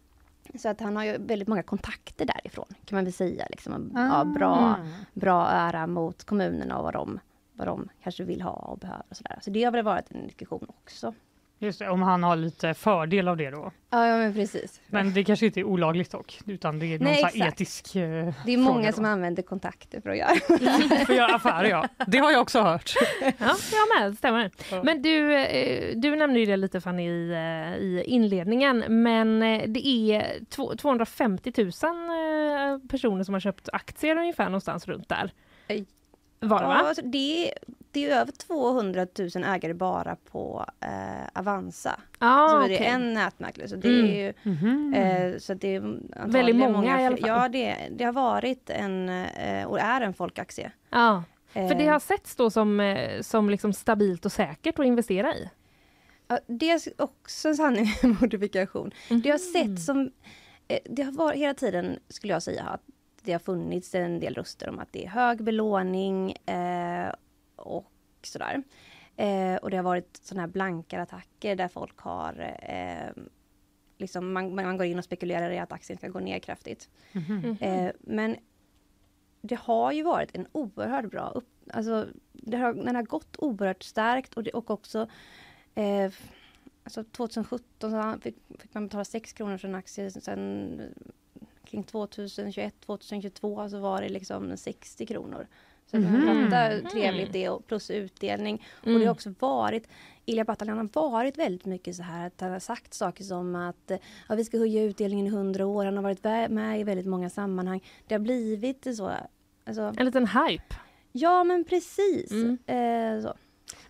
Så att han har ju väldigt många kontakter därifrån kan man väl säga. Liksom, Ah. ja, bra, bra öra mot kommunerna och vad de, vad de kanske vill ha och behöver. Och sådär. Så det har väl varit en diskussion också. Just det, om han har lite fördel av det då. Ja, ja men precis. Men det kanske inte är olagligt dock, utan det är någon Nej, så här exakt. etisk eh, Det är många fråga som då. använder kontakter för att göra. För att göra affärer, ja. Det har jag också hört. Ja, jag med, stämmer. Ja. Men du, eh, du nämnde ju det lite Fanny i, eh, i inledningen, men eh, det är två- 250 000 eh, personer som har köpt aktier ungefär någonstans runt där. Var det Ja, va? alltså det, det är över 200 000 ägare bara på eh, Avanza. Ah, så är okej. det en nätmäklare. Så det Mm. är ju, Mhm. eh, så det är Väldigt många i alla fall. Ja, det, det har varit en eh, och är en folkaktie. Ja, för det Eh, har setts då som, eh, som liksom stabilt och säkert att investera i. Ja, det är också en sanning med modifikation. Det har Mhm. sett som... eh, Det har varit hela tiden, skulle jag säga, att det har funnits en del röster om att det är hög belåning eh, och sådär. Eh, och det har varit sådana här blankare attacker där folk har... Eh, liksom man, man går in och spekulerar i att aktien ska gå ner kraftigt. Mhm. Eh, men det har ju varit en oerhört bra upp, alltså det har, den har gått oerhört starkt och, det, och också eh, alltså 2017 så fick, fick man betala 6 kronor för en aktie sen kring 2021, 2022 så var det liksom 60 kronor. Så Mhm. man fattar hur trevligt det och plus utdelning. Och det Mm. har också varit, Ilja Bataljan har varit väldigt mycket så här att han har sagt saker som att ja, vi ska höja utdelningen i 100 år. Han har varit med i väldigt många sammanhang. Det har blivit så. Alltså, En liten hype. ja men precis. Mm. Eh, så.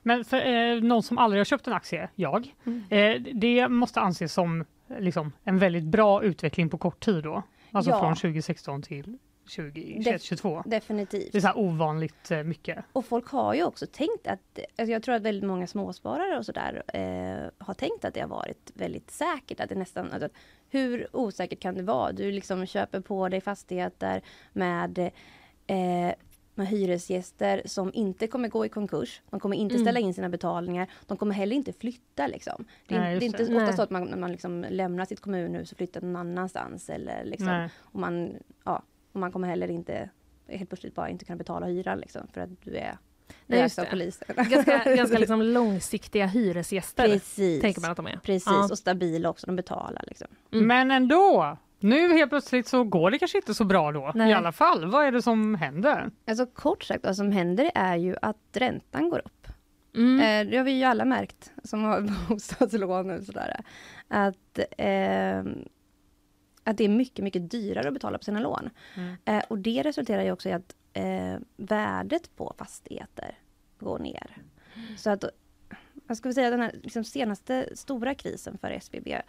Men för eh, någon som aldrig har köpt en aktie, jag, Mm. eh, det måste anses som liksom, en väldigt bra utveckling på kort tid då? Alltså Ja. från 2016 till 2022. Definitivt. Det är så ovanligt eh, mycket. Och folk har ju också tänkt att, alltså jag tror att väldigt många småsparare och sådär eh, har tänkt att det har varit väldigt säkert. Att det nästan, alltså, hur osäkert kan det vara? Du liksom köper på dig fastigheter med, eh, med hyresgäster som inte kommer gå i konkurs. De kommer inte Mm. ställa in sina betalningar. De kommer heller inte flytta liksom. Det är, Nej, det är inte det. ofta Nej. så att man, när man liksom lämnar sitt kommunhus och flyttar någon annanstans eller liksom, och man, ja, och man kommer heller inte helt plötsligt bara inte kunna betala hyran liksom, för att du är Nej, just det. polisen. Ganska, ganska liksom långsiktiga hyresgäster. Precis. Tänker man att de är. Precis, Ja. och stabila också. De betalar liksom. Mm. Men ändå! Nu helt plötsligt så går det kanske inte så bra då. Nej. I alla fall, vad är det som händer? Alltså kort sagt, vad som händer är ju att räntan går upp. Mm. Eh, det har vi ju alla märkt som har bostadslån och sådär. Att, eh, att det är mycket, mycket dyrare att betala på sina lån. Mm. Eh, och det resulterar ju också i att eh, värdet på fastigheter går ner. Så att, vad ska vi säga, den här liksom, senaste stora krisen för SBB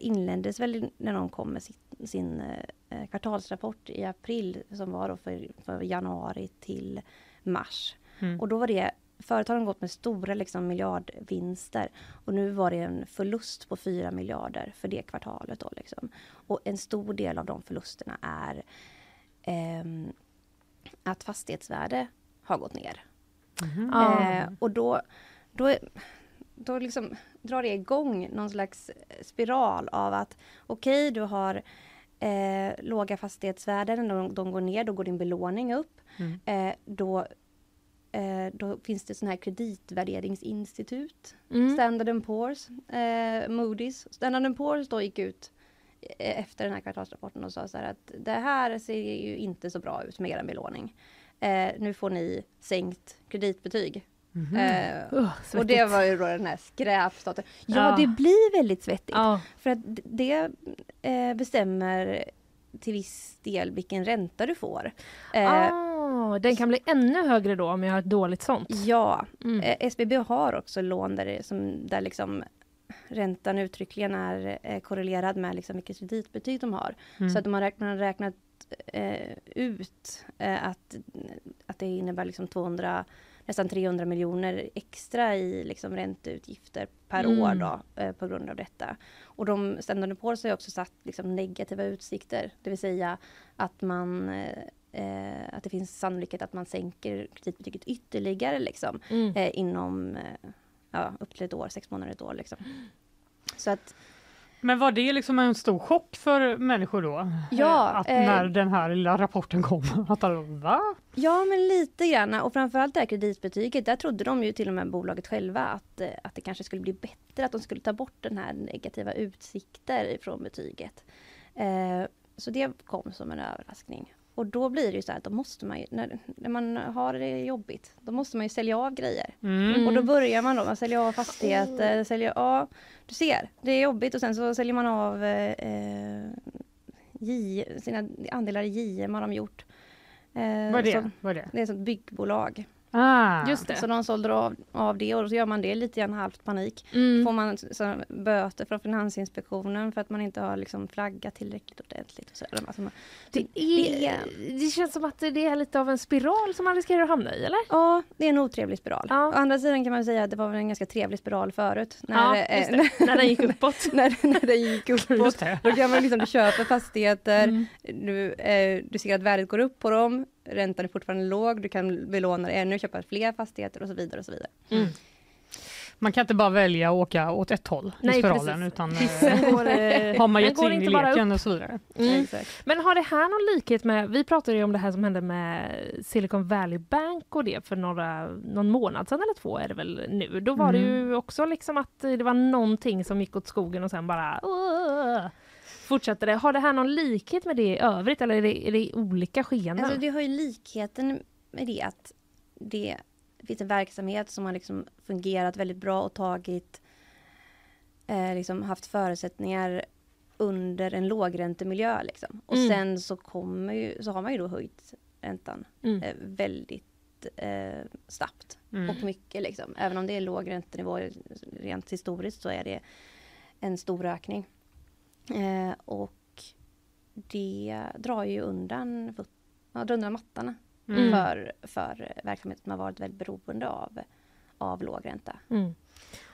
inleddes väl när de kom med sin, sin eh, kvartalsrapport i april som var då för, för januari till mars. Mm. Och då var det Företagen gått med stora liksom, miljardvinster och nu var det en förlust på 4 miljarder för det kvartalet. Då, liksom. Och en stor del av de förlusterna är ehm, att fastighetsvärde har gått ner. Ja. Eh, och då, då, då liksom drar det igång någon slags spiral av att okej, du har eh, låga fastighetsvärden, de, de går ner, då går din belåning upp. Mm. Eh, då, eh, då finns det sådana här kreditvärderingsinstitut. Mm. Standard Poor's, eh, Moody's. Standard Poor's då gick ut eh, efter den här kvartalsrapporten och sa så här att det här ser ju inte så bra ut med er belåning. Eh, nu får ni sänkt kreditbetyg. Mhm. Eh, Uh, och det var ju då den här skräpstaten. Ja, Ja. det blir väldigt svettigt. Ja. För att det eh, bestämmer till viss del vilken ränta du får. Eh, Ah, den kan bli ännu högre då om jag har ett dåligt sånt. Ja, Mm. eh, SBB har också lån där, det, som, där liksom räntan uttryckligen är eh, korrelerad med liksom vilket kreditbetyg de har. Mm. Så att de har räknat, räknat eh, ut eh, att, att det innebär liksom 200, nästan 300 miljoner extra i liksom ränteutgifter per Mm. år då, eh, på grund av detta. Och de Standard Poor's har också satt liksom negativa utsikter, det vill säga att man eh, eh, att det finns sannolikhet att man sänker kreditbetyget ytterligare liksom, Mm. eh, inom eh, ja, upp till ett år, sex månader, ett år. Liksom. Så att Men var det liksom en stor chock för människor då? Ja, Eh, Att eh, när den här lilla rapporten kom? Att de, va? Ja, men lite grann. Och framförallt det här kreditbetyget. Där trodde de ju till och med bolaget själva att, eh, att det kanske skulle bli bättre. Att de skulle ta bort den här negativa utsikter ifrån betyget. Eh, så det kom som en överraskning. Och då blir det ju så här att då måste man ju, när, när man har det jobbigt, då måste man ju sälja av grejer. Mm. Och då börjar man då att sälja av fastigheter, sälja, ja, du ser, det är jobbigt och sen så säljer man av eh, eh, J, sina andelar i JM har de gjort. Eh, Vad är det? som- Vad är det? det är ett sånt byggbolag. Ah. Just det. Så de sålde av, av det och så gör man det lite grann halvt panik. Mm. Får man så, böter från Finansinspektionen för att man inte har liksom flaggat tillräckligt ordentligt. Och så. Alltså, man, Det, är, det känns som att det är lite av en spiral som man riskerar att hamna i, eller? Ja, det är en otrevlig spiral. Ja. Å andra sidan kan man säga att det var väl en ganska trevlig spiral förut. När, Ja, eh, det. När den gick uppåt. när, när den gick uppåt. Då kan man liksom, du köper fastigheter, Mm. du, eh, du ser att värdet går upp på dem, räntan är fortfarande låg, du kan belåna dig ännu, köpa fler fastigheter och så vidare. och så vidare. Mm. Man kan inte bara välja att åka åt ett håll Nej, i spiralen precis. utan eh, går, har man gett sig in i inte bara leken och så vidare. Mm. Men har det här någon likhet med, vi pratade ju om det här som hände med Silicon Valley Bank och det för några, någon månad sedan eller två är det väl nu. Då var det Mm. ju också liksom att det var någonting som gick åt skogen och sen bara uh, fortsatte det. Har det här någon likhet med det i övrigt eller är det, är det olika skeenden? Alltså det har ju likheten med det att det finns en verksamhet som har liksom fungerat väldigt bra och tagit eh, liksom haft förutsättningar under en lågräntemiljö liksom. Och Mm. sen så kommer ju, så har man ju då höjt räntan Mm. eh, väldigt eh, snabbt Mm. och mycket liksom. Även om det är låg räntenivå rent historiskt så är det en stor ökning. Eh, och det drar ju undan, ja, drar undan mattarna Mm. för, för verksamheter som har varit väldigt beroende av, av låg ränta. Mm.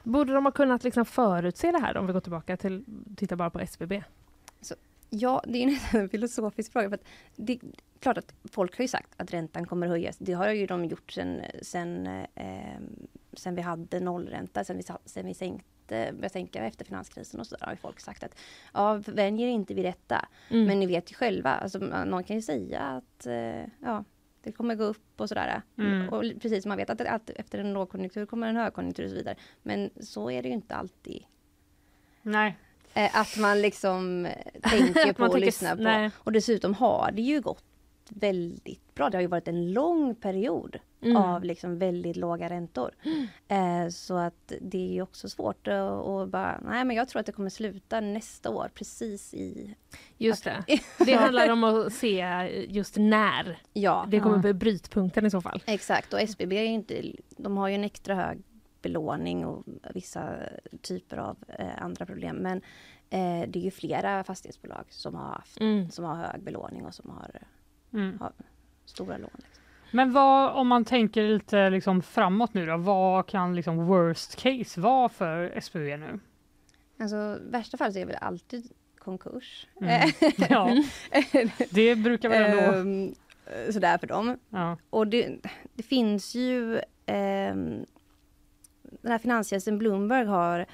Borde de ha kunnat liksom förutse det här om vi går tillbaka till, titta bara på SBB? Ja, det är nästan en filosofisk fråga. För att det är klart att folk har ju sagt att räntan kommer höjas. Det har ju de gjort sen, sen, eh, sen vi hade nollränta, sen vi, sen vi sänkte började sänka efter finanskrisen och så där, har ju folk sagt att ja, vänjer inte vid detta. Mm. Men ni vet ju själva, alltså, någon kan ju säga att eh, ja, det kommer gå upp och sådär. Mm. Och precis som man vet att, att efter en lågkonjunktur kommer en högkonjunktur och så vidare. Men så är det ju inte alltid. Nej. Eh, att man liksom eh, tänker Att på man och tänker lyssnar på. nej. Och dessutom har det ju gått väldigt bra. Det har ju varit en lång period Mm. av liksom väldigt låga räntor. Eh, så att det är ju också svårt att och bara, nej men jag tror att det kommer sluta nästa år precis i... Just det. Det handlar om att se just när Ja, det kommer bli brytpunkten i så fall. exakt. Och SBB är ju inte, de har ju en extra hög belåning och vissa typer av eh, andra problem. Men eh, det är ju flera fastighetsbolag som har haft, Mm. som har hög belåning och som har, Mm. har stora lån. Liksom. Men vad, om man tänker lite liksom framåt nu då, vad kan liksom worst case vara för SBB nu? Alltså värsta fall så är väl alltid konkurs. Mm. Ja, det brukar väl ändå... Ehm, sådär för dem. Ja. Och det, det finns ju ehm, den här finanstjänsten Bloomberg har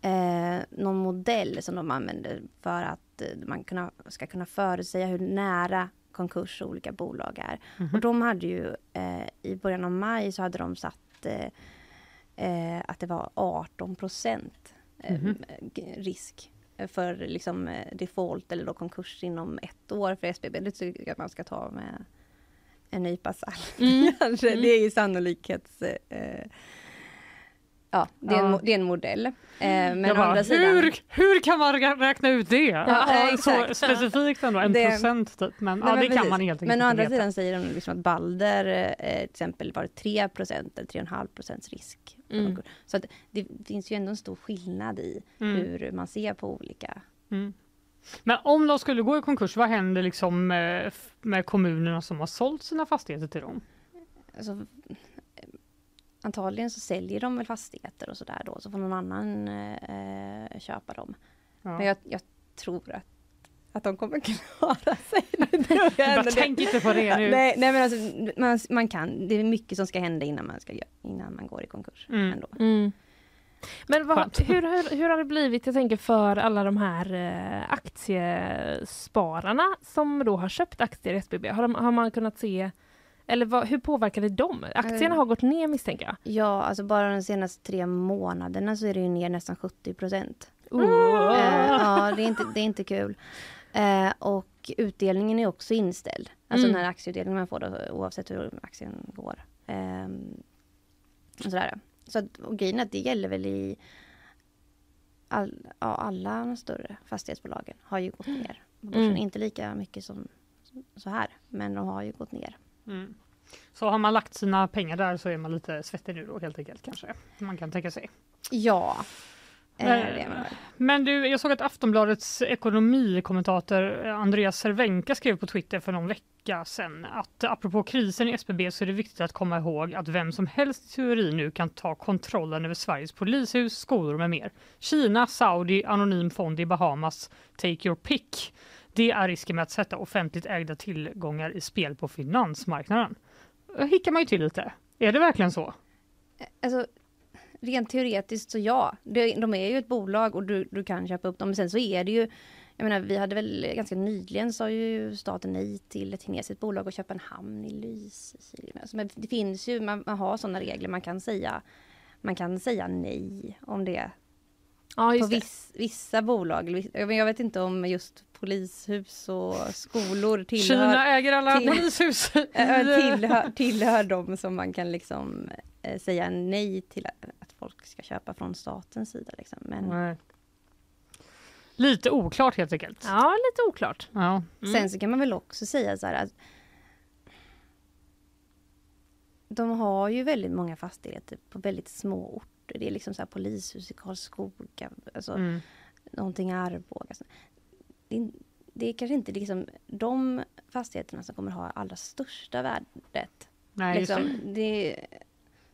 eh, någon modell som de använder för att eh, man kunna, ska kunna förutsäga hur nära konkurs olika bolag är. Mhm. Och de hade ju eh, i början av maj så hade de satt eh, eh, att det var 18 procent g- risk för liksom, eh, default eller då konkurs inom ett år för SBB. Det tycker jag att man ska ta med en nypa salt. Mm. Mm. Det är ju sannolikhets... Eh, ja, det är, En, Ja. det är en modell. Eh, men jag bara, andra sidan... hur, hur kan man rä- räkna ut det? Ja, så exakt. specifikt ändå, en Det- procent typ. Men, Nej, ja, men det kan precis. man helt enkelt Men å andra veta. sidan säger de liksom att Balder eh, till exempel var 3 procent eller 3,5 procents risk. Mm. Så att det finns ju ändå en stor skillnad i Mm. hur man ser på olika... Mm. Men om de skulle gå i konkurs, vad händer liksom med, med kommunerna som har sålt sina fastigheter till dem? Alltså, antagligen så säljer de väl fastigheter och sådär då, så får någon annan eh, köpa dem. Ja. Men jag, jag tror att, att de kommer klara sig. Det tror jag Bara, ändå det. tänk inte på det nu. Nej, nej men alltså, man, man kan, det är mycket som ska hända innan man, ska, innan man går i konkurs. Mm. Ändå. Mm. Men vad, hur, hur, hur har det blivit, jag tänker för alla de här eh, aktiespararna som då har köpt aktier i SBB? Har, de, har man kunnat se, eller vad, hur påverkar det dem? Aktierna Eh. har gått ner misstänker jag. Ja, alltså bara de senaste tre månaderna så är det ju ner nästan 70 procent. Oh. Eh, ja, det är inte, det är inte kul. Eh, och utdelningen är också inställd. Alltså Mm. den här aktieutdelningen man får då, oavsett hur aktien går. Eh, och sådär. Så att, och grejen att det gäller väl i all, ja, alla de större fastighetsbolagen har ju gått ner. På börsen. Mm. Inte lika mycket som så här, men de har ju gått ner. Mm. Så har man lagt sina pengar där så är man lite svettig nu då helt enkelt kanske. Man kan tänka sig. Ja. Eh, Men, men du, jag såg att Aftonbladets ekonomikommentator eh, Andreas Cervenka skrev på Twitter för någon vecka sedan att apropå krisen i SBB så är det viktigt att komma ihåg att vem som helst i teorin nu kan ta kontrollen över Sveriges polishus, skolor med mer. Kina, Saudi, Anonym fond i Bahamas, take your pick. Det är risken med att sätta offentligt ägda tillgångar i spel på finansmarknaden. Då hickar man ju till lite. Är det verkligen så? Alltså, rent teoretiskt så ja. De, är ju ett bolag och du, du kan köpa upp dem. Men sen så är det ju, jag menar vi hade väl ganska nyligen sa ju staten nej till ett kinesiskt bolag att köpa en hamn i Lysekil. Alltså, det finns ju, man, man har sådana regler, man kan säga man kan säga nej om det. Ja, på viss, vissa bolag. Jag vet inte om just polishus och skolor tillhör... Kina äger alla till- polishus. tillhör, tillhör de som man kan liksom eh, säga nej till att, folk ska köpa från statens sida. Liksom. Men Nej. Lite oklart helt enkelt. Ja, lite oklart. Ja. sen så kan man väl också säga så här att de har ju väldigt många fastigheter på väldigt små orter. Det är liksom så här polishus i Karlskoga, alltså Mm. någonting i Arboga. Så Det, det är kanske inte liksom de fastigheterna som kommer ha allra största värdet. Nej, liksom, det.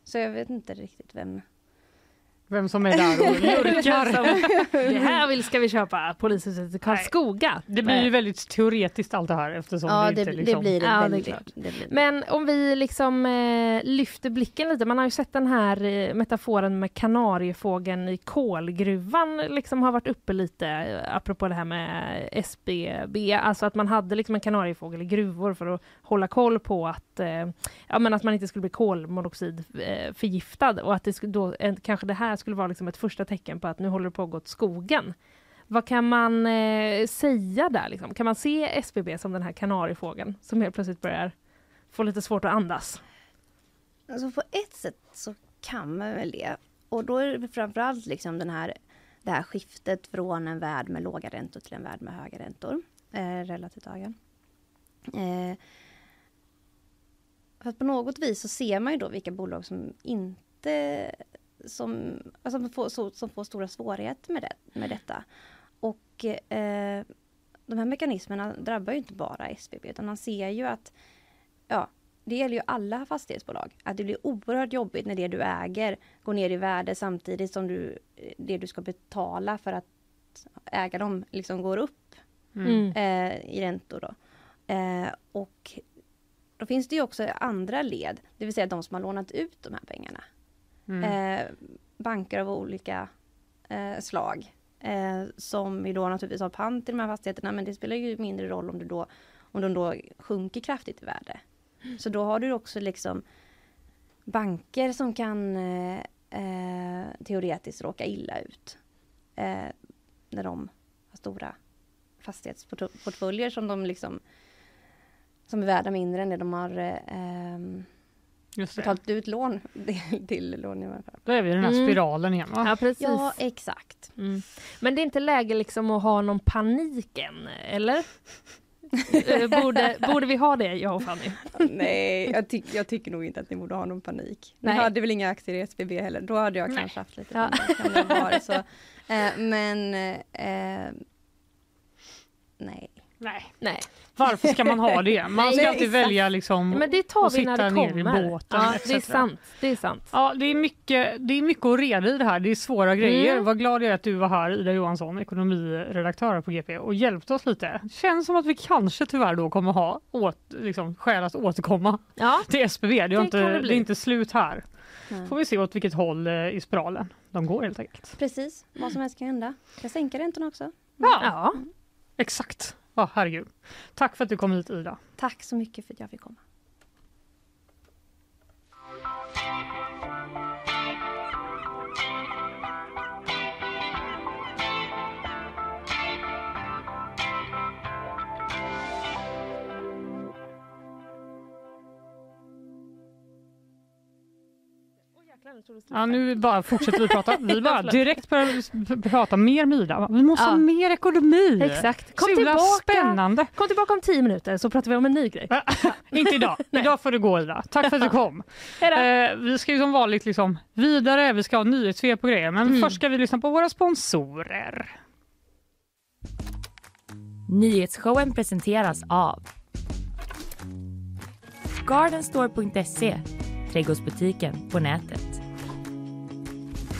Så jag vet inte riktigt vem... Vem som är där och lurkar. Det här vill ska vi köpa, polishuset i Karlskoga. Det blir ju väldigt teoretiskt allt det här eftersom Ja, det det, inte det liksom... blir det Ja, det väldigt. det blir. Men om vi liksom eh, lyfter blicken lite, man har ju sett den här eh, metaforen med kanariefågeln i kolgruvan liksom har varit uppe lite, eh, apropå det här med SBB, alltså att man hade liksom en kanariefågel i gruvor för att hålla koll på att, eh, ja, men att man inte skulle bli kolmonoxid eh, förgiftad och att det skulle då, eh, kanske det här skulle vara liksom ett första tecken på att nu håller det på att gå åt skogen. Vad kan man eh, säga där? Liksom? Kan man se SBB som den här kanariefågeln som helt plötsligt börjar få lite svårt att andas? Alltså på ett sätt så kan man väl det. Och då är det framförallt liksom den här, det här skiftet från en värld med låga räntor till en värld med höga räntor. Eh, relativt höga. Eh, för att på något vis så ser man ju då vilka bolag som inte som, alltså som, får, så, som får stora svårigheter med, det, med detta. Och eh, de här mekanismerna drabbar ju inte bara SBB utan man ser ju att ja, det gäller ju alla fastighetsbolag. Att det blir oerhört jobbigt när det du äger går ner i värde samtidigt som du, det du ska betala för att äga dem liksom går upp Mm. eh, i räntor. Då. Eh, och då finns det ju också andra led, det vill säga de som har lånat ut de här pengarna. Mm. Eh, banker av olika eh, slag. Eh, som ju då naturligtvis har pant i de här fastigheterna men det spelar ju mindre roll om, du då, om de då sjunker kraftigt i värde. Så då har du också liksom banker som kan eh, eh, teoretiskt råka illa ut. Eh, när de har stora fastighetsportföljer som de liksom som är värda mindre än det de har eh, ehm, Just det. betalat ut lån till, till långivaren. för. Då är vi i den här Mm. spiralen igen va? Ja, precis. Ja, exakt. Mm. Men det är inte läge liksom att ha någon panik än, eller? Eh, borde, borde vi ha det, jag och Fanny? Nej, jag, tyck, jag tycker nog inte att ni borde ha någon panik. Ni Nej. hade väl inga aktier i SBB heller? Då hade jag Nej. kanske haft lite Ja. panik. Vara så. Eh, men eh, nej. Nej. Nej. Varför ska man ha det? Man ska nej, alltid exakt. välja liksom Men det tar och vi när sitta det ner i kommer. båten. Ja, det är sant. Det är sant. Ja, det är, mycket, det är mycket att reda i det här. Det är svåra grejer. Mm. Vad glad jag är att du var här, Ida Johansson, ekonomiredaktör på GP och hjälpte oss lite. Känns som att vi kanske tyvärr då kommer ha åt, liksom, skäl att återkomma Ja, till SBB. Det är, Det inte, kan det det, bli. är inte slut här. Nej. Får vi se åt vilket håll eh, i spiralen de går helt enkelt. Precis, vad som helst kan hända. Jag sänka räntorna också. Ja, ja. exakt oh, herregud. Tack för att du kom hit Ida. Tack så mycket för att jag fick komma. Ja, nu bara fortsätter vi prata. Vi bara direkt börjar prata mer Mida. Vi måste Ja. ha mer ekonomi. Exakt. Kom tillbaka. spännande. Kom tillbaka om tio minuter så pratar vi om en ny grej. Inte idag. idag får du gå Ida. Tack för att du kom. Eh, vi ska ju som vanligt liksom vidare. Vi ska ha nyhetssvep på grejer. Men Mm. först ska vi lyssna på våra sponsorer. Nyhetsshowen presenteras av Gardenstore.se, trädgårdsbutiken på nätet.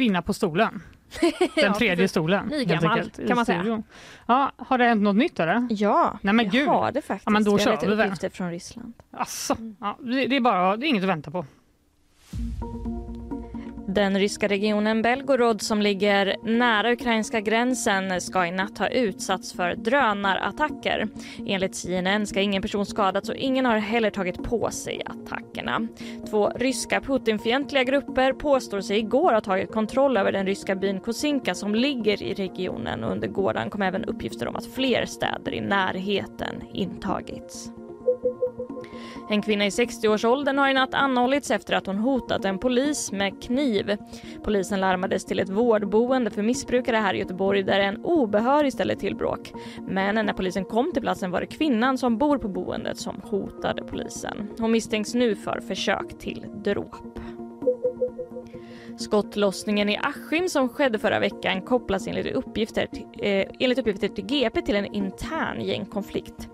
Kvinna på stolen. Den tredje stolen. Nygammal, kan man säga. Ja, har det hänt något nytt eller? Ja, Nej, men jag gud. har det faktiskt. Ja, men då vi kör vi väl. uppgifter från Ryssland. Asså, ja, det, det är bara, det är inget att vänta på. Den ryska regionen Belgorod som ligger nära ukrainska gränsen ska i natt ha utsatts för drönarattacker. Enligt CNN ska ingen person skadats och ingen har heller tagit på sig attackerna. Två ryska Putinfientliga grupper påstår sig igår ha tagit kontroll över den ryska byn Kosinka som ligger i regionen och under gårdagen kom även uppgifter om att fler städer i närheten intagits. En kvinna i 60-årsåldern har i natt anhållits efter att hon hotat en polis med kniv. Polisen larmades till ett vårdboende för missbrukare här i Göteborg där en obehörig ställde till bråk. Men när polisen kom till platsen var det kvinnan som bor på boendet som hotade polisen. Hon misstänks nu för försök till dråp. Skottlossningen i Askim som skedde förra veckan kopplas enligt uppgifter, till, eh, enligt uppgifter till GP till en intern gängkonflikt.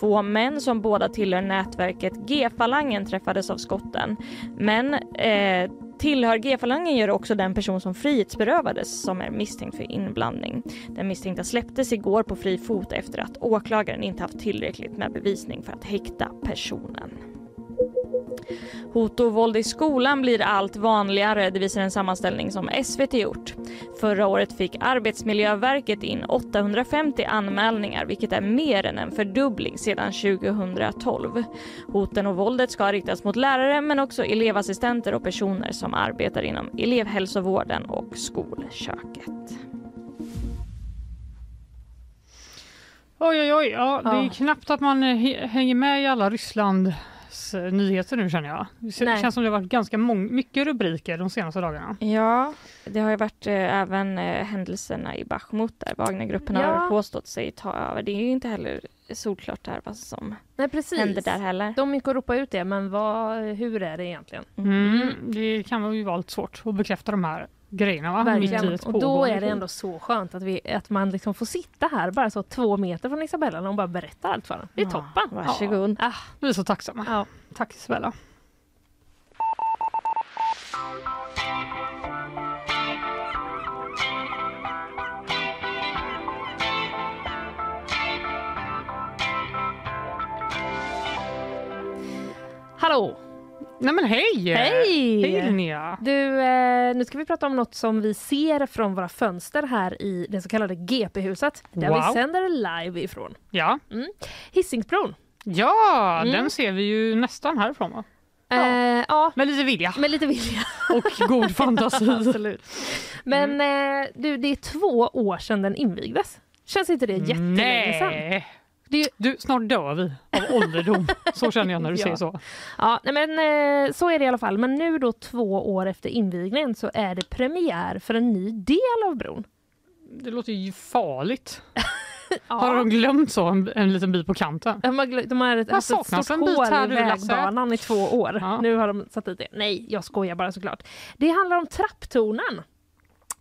Två män som båda tillhör nätverket G-falangen träffades av skotten. Men eh, tillhör G-falangen gör också den person som frihetsberövades som är misstänkt för inblandning. Den misstänkta släpptes igår på fri fot efter att åklagaren inte haft tillräckligt med bevisning för att häkta personen. Hot och våld i skolan blir allt vanligare, det visar en sammanställning som SVT gjort. Förra året fick Arbetsmiljöverket in 850 anmälningar vilket är mer än en fördubbling sedan 2012. Hoten och våldet ska riktas mot lärare men också elevassistenter och personer som arbetar inom elevhälsovården och skolköket. Oj, oj, oj. Ja, Det är knappt att man hänger med i alla Rysslands eh, nyheter nu känner jag. Det Nej. känns som det har varit ganska mång- mycket rubriker de senaste dagarna. Ja, det har ju varit eh, även eh, händelserna i Bachmut där Wagnergruppen Ja. har påstått sig ta över. Det är ju inte heller solklart där vad som Nej, precis. händer där heller. De gick och ropade ut det, men vad, hur är det egentligen? Mm. Det kan ju vara lite svårt att bekräfta de här grejerna va? Mitt i Verkligen. Och då är det krig. ändå så skönt att, vi, att man liksom får sitta här bara så två meter från Isabella när hon bara berättar allt för en. Det är Ja, toppen. varsågod. Ah, Vi är så tacksamma. ja. Tack Isabella. Hallå! Nej men hej! Hej! Hej Linnea! Du, eh, nu ska vi prata om något som vi ser från våra fönster här i det så kallade GP-huset. Där Wow. vi sänder live ifrån. Ja, Hisingsbron. ja Mm. den ser vi ju nästan härifrån va? Ja. Eh, ja, Med lite vilja med lite vilja. och god fantasi. Absolut. Men eh, du, det är två år sedan den invigdes. Känns inte det jättelänge sedan? Nej! Ju- Du, snart dör vi av ålderdom. Så känner jag när du Ja. säger så. Ja, men eh, så är det i alla fall. Men nu då två år efter invigningen så är det premiär för en ny del av bron. Det låter ju farligt. Ja. Har de glömt så en, en liten bit på kanten? De har, de har ett, haft ett saknas stort hål här i vägbanan i två år. Ja. Nu har de satt dit det. Nej, jag skojar bara såklart. Det handlar om trapptornen.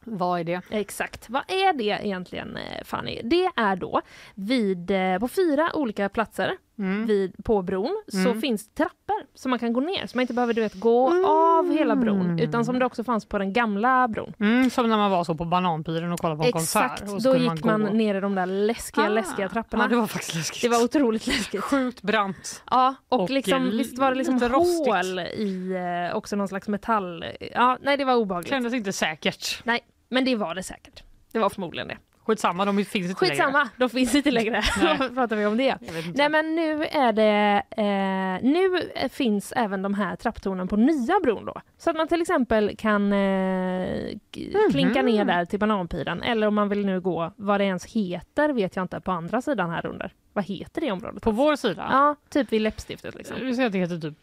Vad är det? Exakt. Vad är det egentligen, eh, Fanny? Det är då vid, eh, på fyra olika platser Mm. vid, på bron så Mm. finns det trappor som man kan gå ner. Så man inte behöver du vet, gå av hela bron utan som det också fanns på den gamla bron. Mm, som när man var så på Bananpiren och kollade på en Exakt, konsert. och då gick man, gå. ner i de där läskiga, Ah, läskiga trapporna. Ja, det var faktiskt läskigt. Det var otroligt läskigt. Sjukt brant. Ja, och, Och, liksom, eh, visst var det liksom rostigt. hål i eh, också någon slags metall. Ja, nej det var obehagligt. Kändes inte säkert. Nej, men det var det säkert. Det var förmodligen det. Skitsamma, de finns inte längre. Skitsamma, de finns inte längre. Då pratar vi om det. Nej men nu är det, eh, nu finns även de här trapptornen på nya bron då. Så att man till exempel kan eh, k- klinka Mhm. ner där till Bananpiren eller om man vill nu gå, vad det ens heter vet jag inte på andra sidan här under. Vad heter det området? På vår sida? Ja, typ vid läppstiftet liksom. Du säger att det heter typ...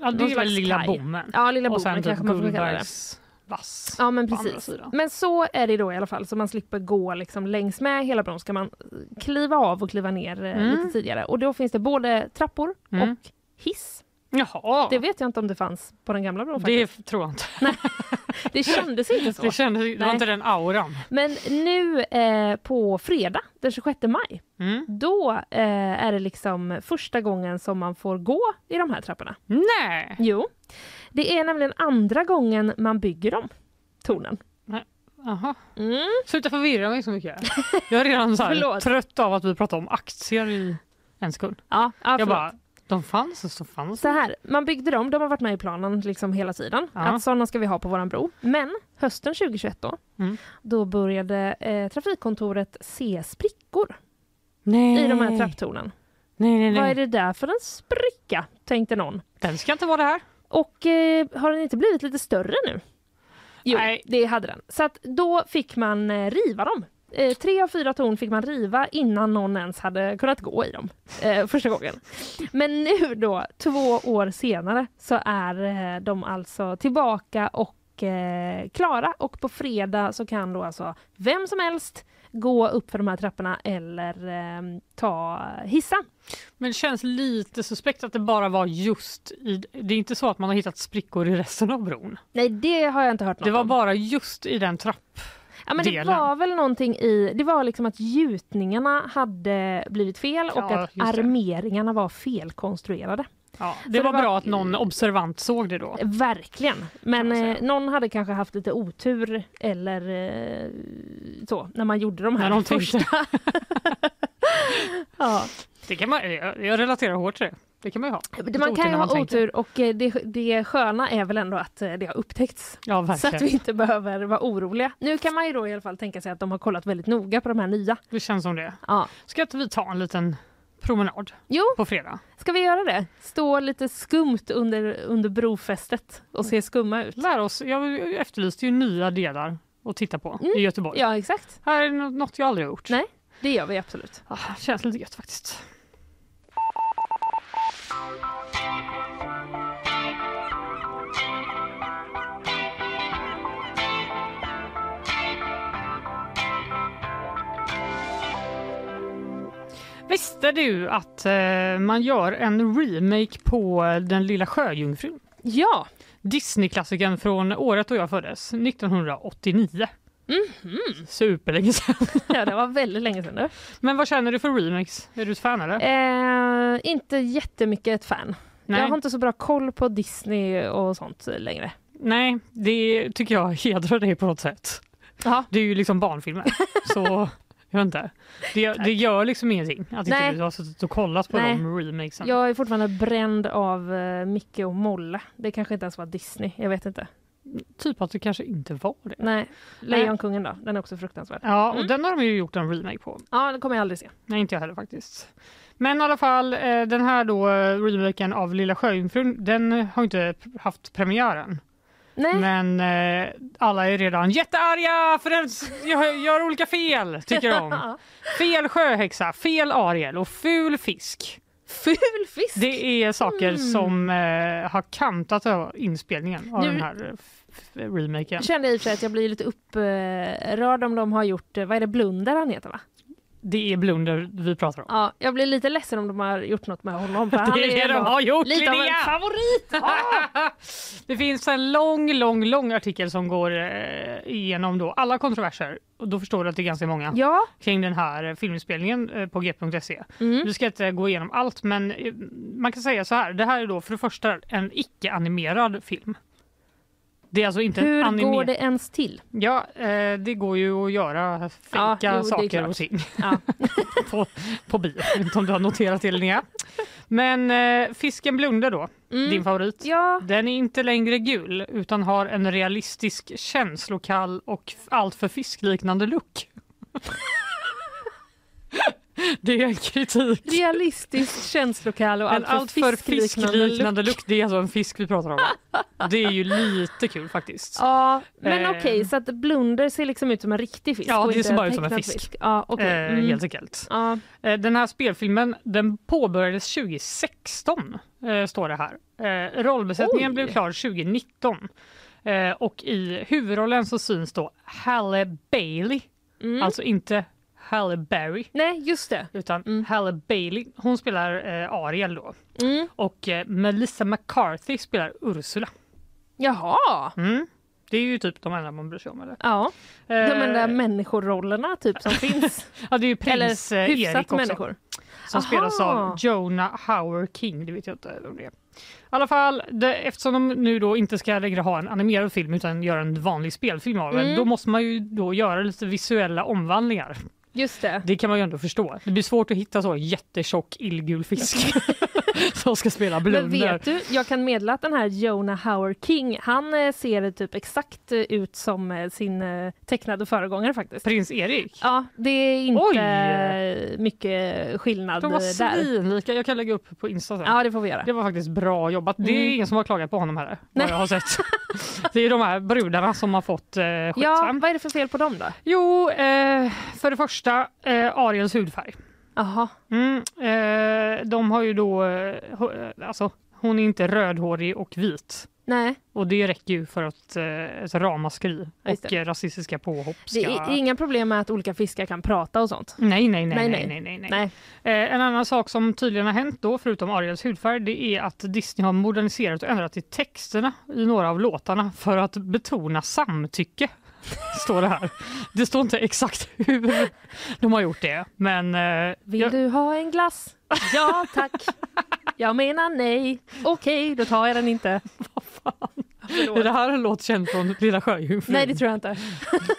Ja, det är väl Lilla. Bommen? Ja, Lilla Bommen typ kanske man får kalla det. Vass. Ja men precis. Men så är det då i alla fall, så man slipper gå liksom längs med hela bron. Ska man kliva av och kliva ner eh, Mm. lite tidigare. Och då finns det både trappor Mm. och hiss. Jaha, Det vet jag inte om det fanns på den gamla bron det faktiskt. tror jag inte. Det kändes inte så. Det, kändes, det var Nej. inte den auran. Men nu eh, på fredag den 26 maj, Mm. då eh, är det liksom första gången som man får gå i de här trapporna. Nej! Jo, det är nämligen andra gången man bygger dem, tornen. Jaha. Mm. Sluta förvirra mig så mycket. Jag är redan så här trött av att vi pratar om aktier i en sekund. Ja, ja, Jag bara, de fanns och så fanns Så här, man byggde dem, de har varit med i planen liksom hela tiden. Ja. Att sådana ska vi ha på våran bro. Men hösten 2021 då, Mm. då började eh, trafikkontoret se sprickor Nej. i de här trapptornen. Nej, nej, nej. Vad är det där för en spricka? Tänkte någon. Den ska inte vara det här. Och eh, har den inte blivit lite större nu? Jo, Nej. det hade den. Så att då fick man eh, riva dem. Eh, tre av fyra torn fick man riva innan någon ens hade kunnat gå i dem eh, första gången. Men nu då, två år senare, så är eh, de alltså tillbaka och eh, klara och på fredag så kan då alltså vem som helst gå upp för de här trapporna eller eh, ta hissen. Men det känns lite suspekt att det bara var just i... Det är inte så att man har hittat sprickor i resten av bron. Nej, det har jag inte hört något Det var om. bara just i den trapp... Ja, men det var väl någonting i, det var liksom att gjutningarna hade blivit fel och Ja, att just det. armeringarna var felkonstruerade. Ja, det det var var- bra att någon observant såg det då. Verkligen. Men eh, någon hade kanske haft lite otur eller eh, så när man gjorde de här de första. ja. Det kan man, jag, jag relaterar hårt till det. Det kan man ju ha. Lite Man kan ju ha otur och eh, det, det sköna är väl ändå att eh, det har upptäckts. Ja, Så att vi inte behöver vara oroliga. Nu kan man ju då i alla fall tänka sig att de har kollat väldigt noga på de här nya. Det känns som det. Ja. Ska inte vi ta en liten promenad Jo, på fredag? Ska vi göra det? Stå lite skumt under, under brofästet och se skumma ut? Lära oss. Jag efterlyste ju nya delar att titta på i Göteborg. Ja, exakt. Här är nå- något jag aldrig har gjort. Nej, det gör vi absolut. Ah, känns lite gött faktiskt. Visste du att eh, man gör en remake på Den lilla sjöjungfrun? Ja! Disneyklassikern från året då jag föddes, 1989. Superlänge sedan. ja, det var väldigt länge sedan nu. Men vad känner du för remakes? Är du ett fan eller? Eh, inte jättemycket ett fan. Nej. Jag har inte så bra koll på Disney och sånt längre. Nej, det tycker jag hedrar dig på något sätt. Ja. Det är ju liksom barnfilmer. så jag vet inte. Det, det gör liksom ingenting att inte Nej. du har suttit och kollat på Nej. de remakesen. Jag är fortfarande bränd av eh, Micke och Molle. Det kanske inte ens var Disney, jag vet inte. Typ att det kanske inte var det. Nej, Lejonkungen då, den är också fruktansvärd. Ja, och Mm. den har de ju gjort en remake på. Ja, det kommer jag aldrig se. Nej, inte jag heller faktiskt. Men i alla fall, eh, den här då eh, remaken av Lilla Sjöjungfrun, den har inte haft premiären. Nej. Men eh, alla är redan jättearga för den s- gör, olika fel, tycker de. Fel sjöhäxa, fel Ariel och ful fisk. Ful fisk? Det är saker Mm. som eh, har kantat inspelningen av Nu- den här eh, remaken. Jag kände i och för sig att jag blir lite upprörd om de har gjort, eh, vad är det, Blunder han heter va? Det är Blunder vi pratar om. Ja, jag blir lite ledsen om de har gjort något med honom. För han Det är det de har gjort, Lite av en favorit! Ah! Det finns en lång, lång, lång artikel som går eh, igenom då alla kontroverser. Och då förstår du att det är ganska många Ja. kring den här filminspelningen eh, på g.se. Mm. Vi ska inte gå igenom allt, men eh, man kan säga så här. Det här är då för det första en icke-animerad film. Det är alltså inte Hur anime- går det ens till? Ja, eh, det går ju att göra fejka är saker och ting Ja. på, på bio. Inte om du har noterat det Linnea. Men eh, Fisken blundar då, Mm. din favorit. Ja. Den är inte längre gul utan har en realistisk känslokall och alltför fiskliknande look. Det är en kritik. Realistisk känslokall och En allt för alltför fiskliknande look. look. Det är alltså en fisk vi pratar om. Det är ju lite kul faktiskt. Ja, men Eh. okej, så att Blunder ser liksom ut som en riktig fisk Ja, det ser bara ut som en tecknad fisk. Ja, okej. Eh, Mm. Helt enkelt. Ja. Eh, Den här spelfilmen den påbörjades 2016, eh, står det här. Eh, rollbesättningen Oj. blev klar 2019. Eh, och i huvudrollen så syns då Halle Bailey, Mm. alltså inte Halle Berry. Nej, just det. Utan Halle Bailey. Hon spelar eh, Ariel då. Mm. Och eh, Melissa McCarthy spelar Ursula. Jaha! Mm. Det är ju typ de enda man bryr sig om. Eller? Ja, de Eh, enda människorollerna typ som finns. Ja, det är ju prins Eller eh, Erik också. människor. Som Aha. spelas av Jonah Howard King. Det vet jag inte om det är. I alla fall, det, eftersom de nu då inte ska längre ha en animerad film utan göra en vanlig spelfilm av den, Mm. då måste man ju då göra lite visuella omvandlingar. Just det. Det kan man ju ändå förstå. Det blir svårt att hitta så jättetjock illgul fisk som ska spela Men blunder. vet du, jag kan meddela att den här Jonah Howard King, han eh, ser typ exakt eh, ut som eh, sin tecknade föregångare faktiskt. Prins Erik? Ja, det är inte Oj! mycket skillnad De var svinlika. Jag kan lägga upp på Insta sen. Ja, det får vi göra. Det var faktiskt bra jobbat. Det är Mm. ingen som har klagat på honom heller. Vad jag har sett. det är de här brudarna som har fått eh, skit. Ja, va? vad är det för fel på dem då? Jo, eh, för det första eh, Ariels hudfärg. Aha. Mm, eh, de har ju då, eh, eh, alltså hon är inte rödhårig och vit. Nej, Och det räcker ju för att eh, ett ramaskri Just och eh, rasistiska påhopp ska... det är inga problem med att olika fiskar kan prata och sånt. Nej, nej, nej, Nej, nej, nej. nej, nej, nej. Eh, en annan sak som tydligen har hänt då, förutom Ariels hudfärg, det är att Disney har moderniserat och ändrat i texterna i några av låtarna för att betona samtycke. Står det här. Det står inte exakt hur de har gjort det, men... Eh, Vill jag- du ha en glass? Ja tack. Jag menar nej. Okej, då tar jag den inte. Är det här en låt känd från Lilla Sjöjungfrun? Nej, det tror jag inte.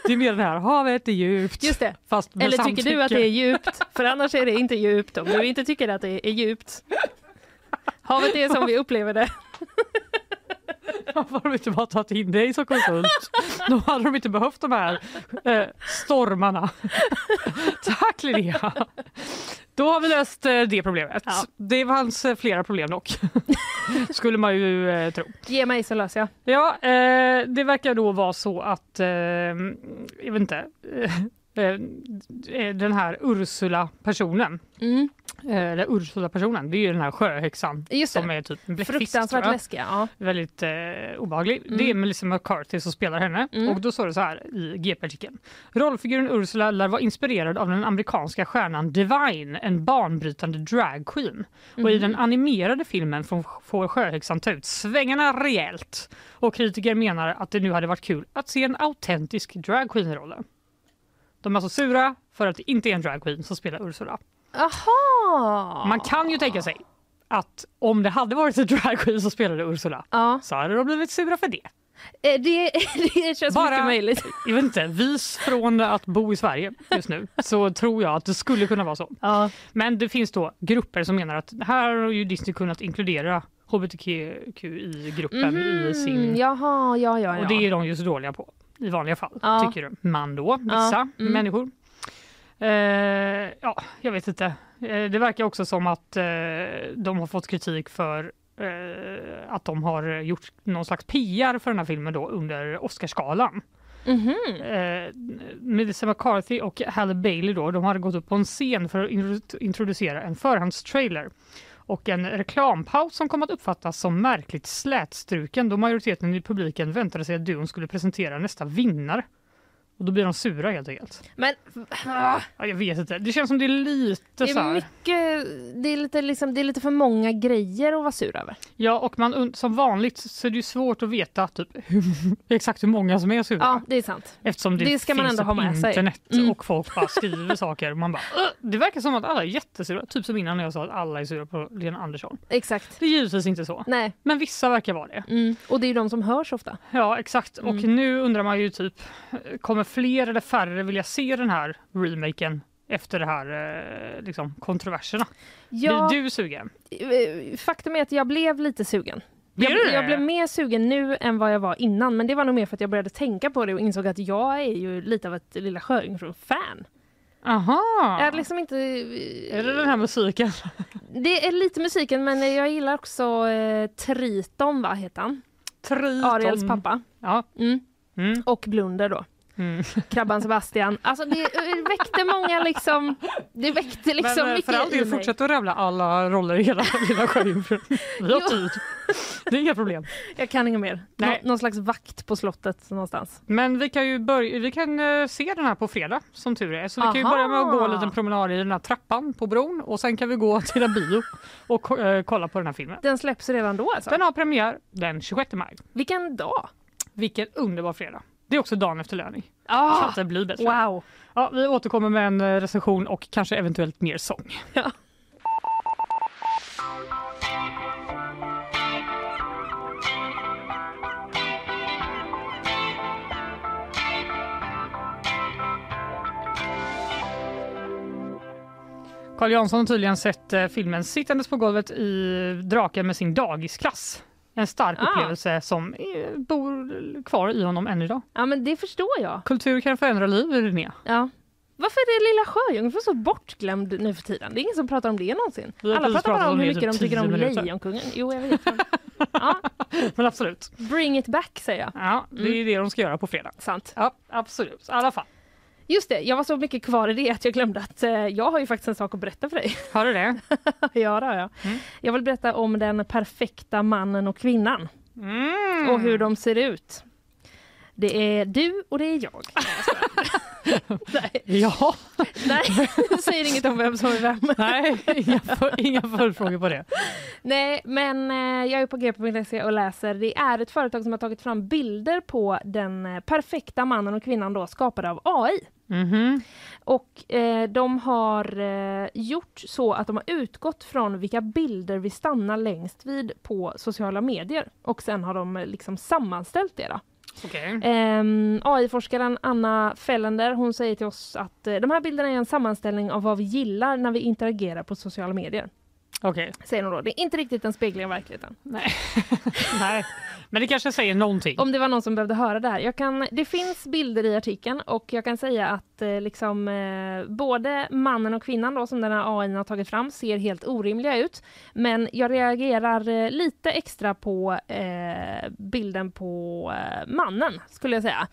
Det är mer den här, havet är djupt. Just det. Fast med Eller tycker du samtycke. att det är djupt? För annars är det inte djupt om du inte tycker att det är djupt. Havet är som vi upplever det. Varför har de inte bara tagit in dig som konsult? Då hade de inte behövt de här eh, stormarna. Tack Linnea! Då har vi löst eh, det problemet. Ja. Det fanns eh, flera problem dock. Skulle man ju eh, tro. Ge mig så löser jag. Ja, eh, det verkar då vara så att, eh, jag vet inte, eh, den här Ursula-personen, Mm. Eh, eller Ursula-personen, det är ju den här sjöhäxan som är typ en bläckfisk. Fruktansvärt läskiga. Ja. Väldigt eh, obehaglig. Mm. Det är Melissa McCarthy som spelar henne. Mm. Och då står det så här i GP-artikeln. Rollfiguren Ursula lär vara inspirerad av den amerikanska stjärnan Divine, en banbrytande dragqueen. Och i den animerade filmen får- sjöhäxan ta ut svängarna rejält. Och kritiker menar att det nu hade varit kul att se en autentisk dragqueen i rollen. De är alltså sura för att det inte är en dragqueen som spelar Ursula. Aha! Man kan ju tänka sig att om det hade varit en dragqueen som spelade Ursula Ja. så hade de blivit sura för det. Eh, Det, det känns Bara- mycket möjligt. Jag vet inte, vis från att bo i Sverige just nu så tror jag att det skulle kunna vara så. Ja. Men det finns då grupper som menar att här har ju Disney kunnat inkludera hbtq-gruppen i sin... Mhm, Jaha, ja, ja, ja. Och det är de ju så dåliga på i vanliga fall, Ja. tycker man då, vissa Ja, mm. människor. Eh, ja, jag vet inte. Eh, det verkar också som att eh, de har fått kritik för eh, att de har gjort någon slags PR för den här filmen då under Oscarsgalan. Mhm. Eh, Melissa McCarthy och Halle Bailey då, de hade gått upp på en scen för att intro- introducera en förhandstrailer och en reklampaus som kom att uppfattas som märkligt slätstruken då majoriteten i publiken väntade sig att duon skulle presentera nästa vinnare Och då blir de sura helt enkelt. Men ah, Ja, jag vet inte. Det känns som det är lite det så är här. mycket, det är, lite, liksom, det är lite för många grejer att vara sur över. Ja, och man, som vanligt så är det ju svårt att veta typ, exakt hur många som är sura. Ja, det är sant. Eftersom det, Det ska man finns ändå med sig. internet Mm. och folk bara skriver saker. Och man bara, det verkar som att alla är jättesura. Typ som innan när jag sa att alla är sura på Lena Andersson. Exakt. Det är givetvis inte så. Nej. Men vissa verkar vara det. Mm. Och det är ju de som hörs ofta. Ja, exakt. Och Mm. nu undrar man ju typ, kommer fler eller färre vilja se den här remaken efter det här eh, liksom, kontroverserna? Ja. Blir du sugen? Eh, Faktum är att jag blev lite sugen. Jag, jag blev mer sugen nu än vad jag var innan, men det var nog mer för att jag började tänka på det och insåg att jag är ju lite av ett Lilla Sjöjungfrun-fan. Aha! Jag är liksom inte... Är det den här musiken? Det är lite musiken, men jag gillar också eh, Triton, vad heter han? Triton. Ariels pappa. Ja. Mm. Mm. Och Blunder då. Mm. Krabban Sebastian. Alltså det väckte många liksom... Det väckte liksom Men eh, mycket för all i mig. fortsätt att rabbla alla roller i hela Lilla Sjöjungfrun. Vi har tid. Det är inga problem. Jag kan inget mer. Nej. Nå- någon slags vakt på slottet någonstans. Men vi kan ju börja, vi kan eh, se den här på fredag som tur är. Så vi kan ju Aha. börja med att gå en liten promenad i den här trappan på bron och sen kan vi gå till en bio och eh, kolla på den här filmen. Den släpps redan då alltså? Den har premiär den 26 maj. Vilken dag? Vilken underbar fredag. Det är också dagen efter löning. Ah, det blir bättre. wow! Ja, vi återkommer med en eh, recension och kanske eventuellt mer sång. Ja. Carl Jansson har tydligen sett eh, filmen sittandes på golvet i Draken med sin dagisklass. En stark Ah. upplevelse som eh, bor kvar i honom än idag. Ja men det förstår jag. Kultur kan förändra liv, Linnea. Ja. Varför är det Lilla Sjöjungfrun så bortglömd nu för tiden? Det är ingen som pratar om det någonsin. Alla pratar bara om hur mycket de typ tycker om 10 minuter. Lejonkungen. Jo, jag vet. Men... Ja, Men absolut. bring it back säger jag. Ja, det är det de ska göra på fredag. Sant. Ja, absolut. I alla fall. Just det, jag var så mycket kvar i det att jag glömde att eh, jag har ju faktiskt en sak att berätta för dig. Har du det? ja, det har jag. Mm. Jag vill berätta om den perfekta mannen och kvinnan Mm. och hur de ser ut. Det är du och det är jag. Nej, Ja, nej, det säger inget om vem som är vem. nej, inga, för, inga följdfrågor på det. Nej, men eh, jag är på gp.se och läser. Det är ett företag som har tagit fram bilder på den eh, perfekta mannen och kvinnan då skapade av AI. Mhm. Och eh, de har eh, gjort så att de har utgått från vilka bilder vi stannar längst vid på sociala medier. Och sen har de eh, liksom sammanställt det. Då. Okej. Ehm, AI-forskaren Anna Fellender hon säger till oss att eh, de här bilderna är en sammanställning av vad vi gillar när vi interagerar på sociala medier. Okej. Säger hon då. Det är inte riktigt en spegling av verkligheten. Nej. Nej, men det kanske säger någonting. Om det var någon som behövde höra det här. Jag kan, det finns bilder i artikeln och jag kan säga att eh, liksom, eh, både mannen och kvinnan då, som den här AI har tagit fram ser helt orimliga ut. Men jag reagerar eh, lite extra på eh, bilden på eh, mannen, skulle jag säga.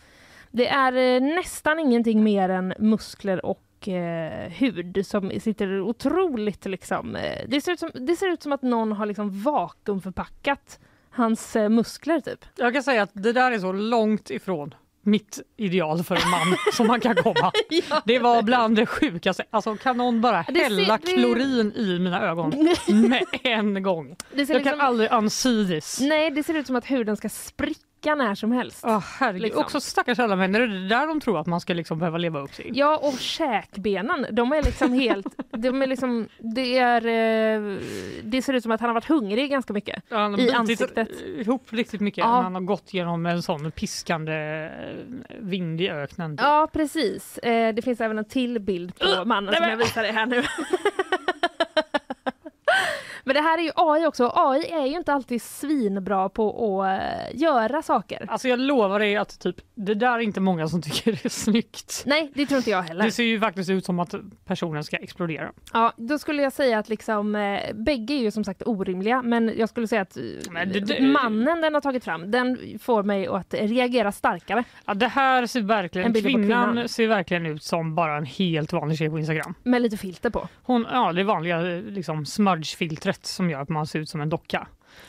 Det är eh, nästan ingenting mer än muskler och eh, hud som sitter otroligt liksom... Eh, det, ser ut som, det ser ut som att någon har liksom vakuumförpackat hans eh, muskler typ. Jag kan säga att det där är så långt ifrån mitt ideal för en man som man kan komma. Ja. Det var bland det sjukaste. Alltså kan någon bara Det ser- hälla det- klorin i mina ögon med en gång? Jag kan liksom, aldrig unsee this. nej, det ser ut som att huden ska spricka när som helst. Åh, herregud. Liksom. Också stackars alla män, är det där de tror att man ska liksom behöva leva upp till? Ja, och käkbenen, de är liksom helt... de är liksom, det, är, eh, det ser ut som att han har varit hungrig ganska mycket. Ja, han har I ansiktet. ihop riktigt mycket Ja. när han har gått genom en sån piskande eh, vind i öknen. Ja, precis. Eh, det finns även en till bild på mannen som jag visar dig här nu. Men det här är ju AI också. AI är ju inte alltid svinbra på att eh, göra saker. Alltså jag lovar dig att typ, det där är inte många som tycker det är snyggt. Nej, det tror inte jag heller. Det ser ju faktiskt ut som att personen ska explodera. Ja, då skulle jag säga att liksom, eh, bägge är ju som sagt orimliga, men jag skulle säga att eh, Men det- det- mannen den har tagit fram, den får mig att reagera starkare. Ja, det här ser verkligen, kvinnan, kvinnan. ser verkligen ut som bara en helt vanlig tjej på Instagram. Med lite filter på. Hon, ja, det vanliga eh, liksom, smudge-filtret som gör att man ser ut som en docka.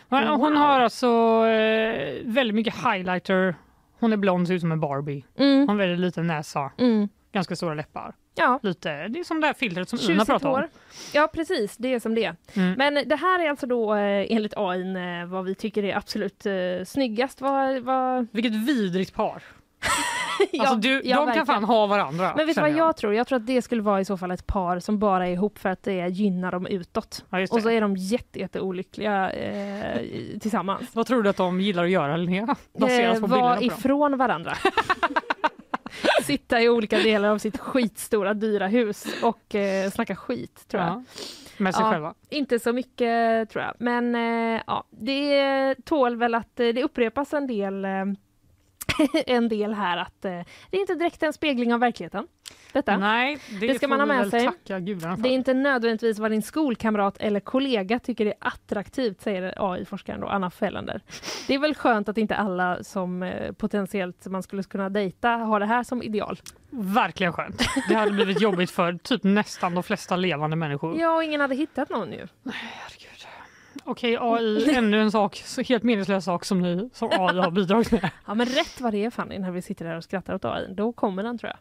Hon, Wow. har alltså eh, väldigt mycket highlighter Hon är blond, ser ut som en Barbie. Mm. Hon har väldigt liten näsa, Mm. ganska stora läppar. Ja. Lite, det är som det här filtret som Tjusigt pratade om. Ja precis, det är som det. Mm. Men det här är alltså då eh, enligt AI eh, vad vi tycker är absolut eh, snyggast. Vad, vad... Vilket vidrigt par. Alltså du, ja, de kan verkligen. fan ha varandra. Men vet du vad jag tror? Jag tror att det skulle vara i så fall ett par som bara är ihop för att det gynnar dem utåt. Ja, Och så är de jätte, jätte olyckliga eh, tillsammans. Vad tror du att de gillar att göra Linnea? Eh, vara dem. ifrån varandra. Sitta i olika delar av sitt skitstora dyra hus och eh, snacka skit tror jag. Ja, med sig Ja, själva. Inte så mycket tror jag. Men eh, ja, det tål väl att eh, det upprepas en del, eh, en del här att eh, det är inte direkt en spegling av verkligheten. Detta. Nej, det, Det ska man ha med sig. Det är inte nödvändigtvis vad din skolkamrat eller kollega tycker är attraktivt, säger AI-forskaren Anna Fellander. Det är väl skönt att inte alla som eh, potentiellt man skulle kunna dejta har det här som ideal. Verkligen skönt. Det hade blivit jobbigt för typ nästan de flesta levande människor. Ja, och ingen hade hittat någon ju. Okej, AI, ännu en sak, så helt meningslös sak som ni som AI har bidragit med. Ja, men rätt vad det är Fanny, när vi sitter här och skrattar åt AI, då kommer den tror jag.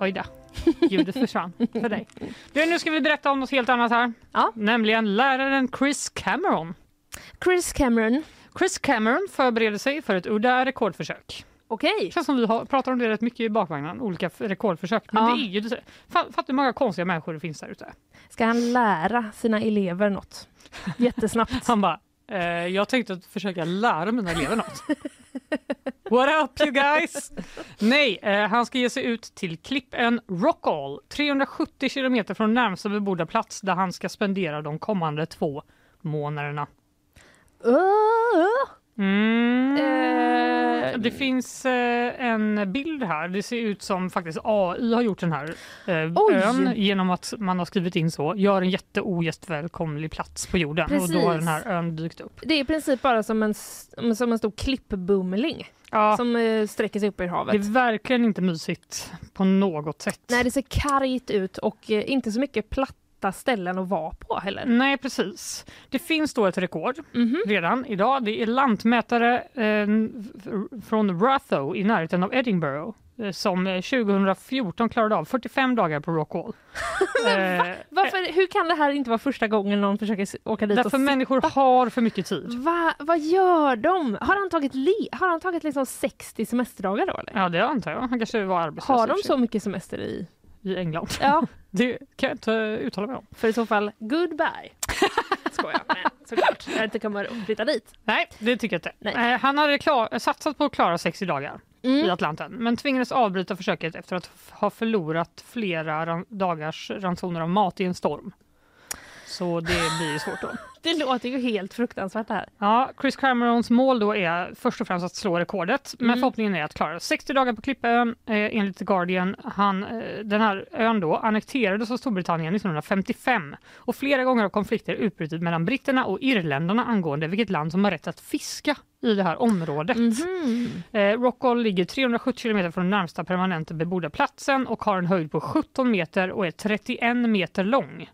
Oj då, ljudet försvann för dig. Du, nu ska vi berätta om något helt annat här. Ja. Nämligen läraren Chris Cameron. Chris Cameron. Chris Cameron förbereder sig för ett udda rekordförsök. Okej. känns som vi har, pratar om det rätt mycket i bakvagnen, olika rekordförsök. Men Ja. det är ju, det- fa- fattar hur många konstiga människor det finns där ute. Ska han lära sina elever något? Jättesnabbt. Han bara, eh, jag tänkte att försöka lära mina elever något. What up you guys? Nej, eh, han ska ge sig ut till klippön Rockall, 370 kilometer från närmsta bebodda plats där han ska spendera de kommande två månaderna. Uh, Mm. Eh, Det finns eh, en bild här. Det ser ut som faktiskt AI har gjort den här eh, Oj! ön genom att man har skrivit in så. Gör en jätteogäst välkomlig plats på jorden. Och då har Precis. den här ön dykt upp. det är i princip bara som en, som en stor klippbumling Ja, som eh, sträcker sig upp i havet. det är verkligen inte mysigt på något sätt. Nej, det ser kargt ut och eh, inte så mycket platta ställen att vara på heller. Nej, precis. Det finns då ett rekord Mhm. redan idag. Det är lantmätare eh, från Ratho i närheten av Edinburgh eh, som eh, 2014 klarade av 45 dagar på Rockall. eh, Varför, hur kan det här inte vara första gången någon försöker åka dit därför och människor har för mycket tid. Va, vad gör de? Har han tagit, li- har han tagit liksom 60 semesterdagar då? Eller? Ja, det antar jag. Han kanske var arbetslös Har de så mycket semester i? I England. Ja, Det kan jag inte uttala mig om. för i så fall goodbye. Skojar, men såklart. Jag inte kommer att flytta dit. Nej, det tycker jag inte. Nej. Eh, han hade klar, satsat på att klara 60 dagar i Mm. Atlanten men tvingades avbryta försöket efter att ha förlorat flera ran- dagars ransoner av mat i en storm. Så det blir svårt då. Det låter ju helt fruktansvärt det här. Ja, Chris Camerons mål då är först och främst att slå rekordet, men Mm. förhoppningen är att klara 60 dagar på Klippön eh, enligt The Guardian. Han, eh, den här ön då annekterades av Storbritannien 1955 och flera gånger har konflikter utbrutit mellan britterna och irländarna angående vilket land som har rätt att fiska i det här området. Mhm. Eh, Rockall ligger 370 kilometer från närmsta permanenta bebodda platsen och har en höjd på 17 meter och är 31 meter lång.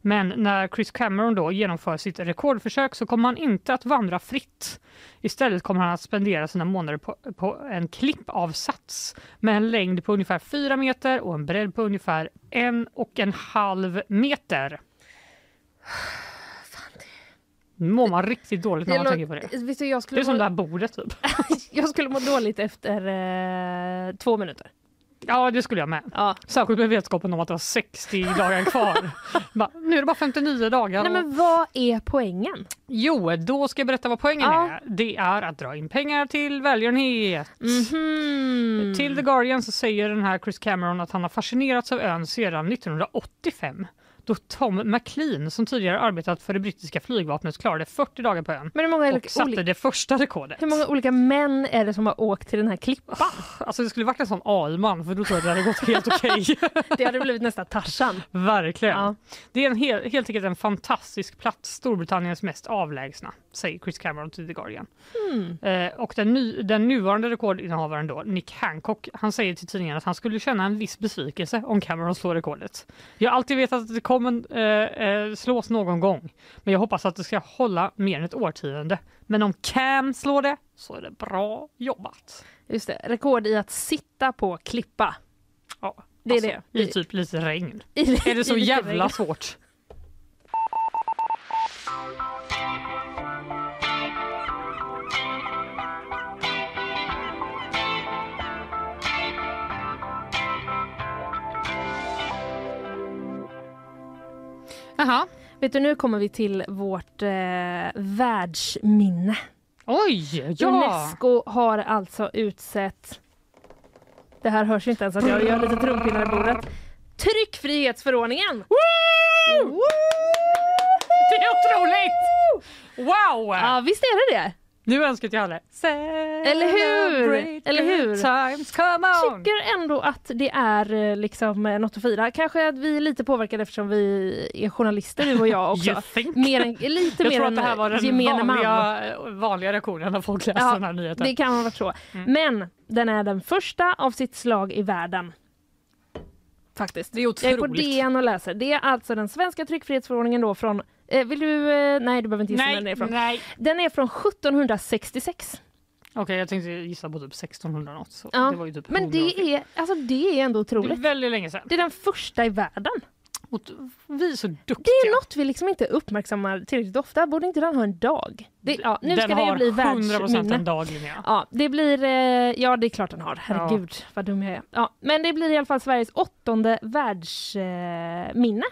Men när Chris Cameron då genomför sitt rekordförsök så kommer han inte att vandra fritt. Istället kommer han att spendera sina månader på, på en klippavsats med en längd på ungefär 4 meter och en bredd på ungefär en och en halv meter. Mår man riktigt dåligt när man tänker på det. Visst, jag, Det är som må, det här bordet typ. jag skulle må dåligt efter eh, två minuter. Ja, det skulle jag med. Ja. Särskilt med vetskapen om att det var 60 dagar kvar. bara, nu är det bara 59 dagar. Nej, men vad är poängen? Jo, då ska jag berätta vad poängen Ja. är. Det är att dra in pengar till välgörenhet. Mhm. Till The Guardian så säger den här Chris Cameron att han har fascinerats av ön sedan 1985 då Tom McLean som tidigare arbetat för det brittiska flygvapnet klarade 40 dagar på ön Men många, och olika, satte det första rekordet. hur många olika män är det som har åkt till den här klippan? Alltså det skulle varit en sån AI-man för då tror jag det hade gått helt okej. Det hade blivit nästan Tarzan. Verkligen. Ja. Det är en hel, helt enkelt en fantastisk plats, Storbritanniens mest avlägsna. Säger Chris Cameron till The Guardian. Hmm. Eh, och den, ny, den nuvarande rekordinnehavaren då, Nick Hancock, han säger till tidningen att han skulle känna en viss besvikelse om Cameron slår rekordet. Jag har alltid vetat att det kommer eh, eh, slås någon gång, men jag hoppas att det ska hålla mer än ett årtionde. Men om Cam slår det så är det bra jobbat. Just det, rekord i att sitta på klippa. Ja, Det är alltså, det. I typ lite regn. I- är det så jävla regn. svårt? Jaha. Vet du, nu kommer vi till vårt eh, världsminne. Oj, ja! Unesco har alltså utsett... Det här hörs ju inte ens att jag gör lite trumpinnar i bordet. Tryckfrihetsförordningen! Det är otroligt! Wow! Ja, visst är det det? Nu önskar jag hade. Eller hur? Eller hur? Times, come on! tycker ändå att det är eh, liksom eh, något att fira. Kanske att vi är lite påverkade eftersom vi är journalister du och jag också. Mer än, lite jag mer tror att det här var den man. vanliga, vanliga reaktionen när folk läser Ja, den här nyheten. Det kan ha varit så. Mm. Men den är den första av sitt slag i världen. Faktiskt. Det är Jag är på otroligt. DN och läser. Det är alltså den svenska tryckfrihetsförordningen då från vill du, eh, nej du behöver inte gissa Nej, den är ifrån. nej. Den är från 1766. Okej, jag tänkte gissa på typ 1600 något. Så Ja, det var ju typ Men 100 år fel. det är, alltså det är ändå det är otroligt. väldigt länge sedan. Det är den första i världen. Och vi är så duktiga. Det är något vi liksom inte uppmärksammar tillräckligt ofta. Borde inte den ha en dag? Det, ja, nu den ska det bli 100% världsminne. en dag Linnea. Ja, det blir... Eh, ja, det är klart den har. Herregud, vad dum jag är. Ja, men det blir i alla fall Sveriges åttonde världsminne.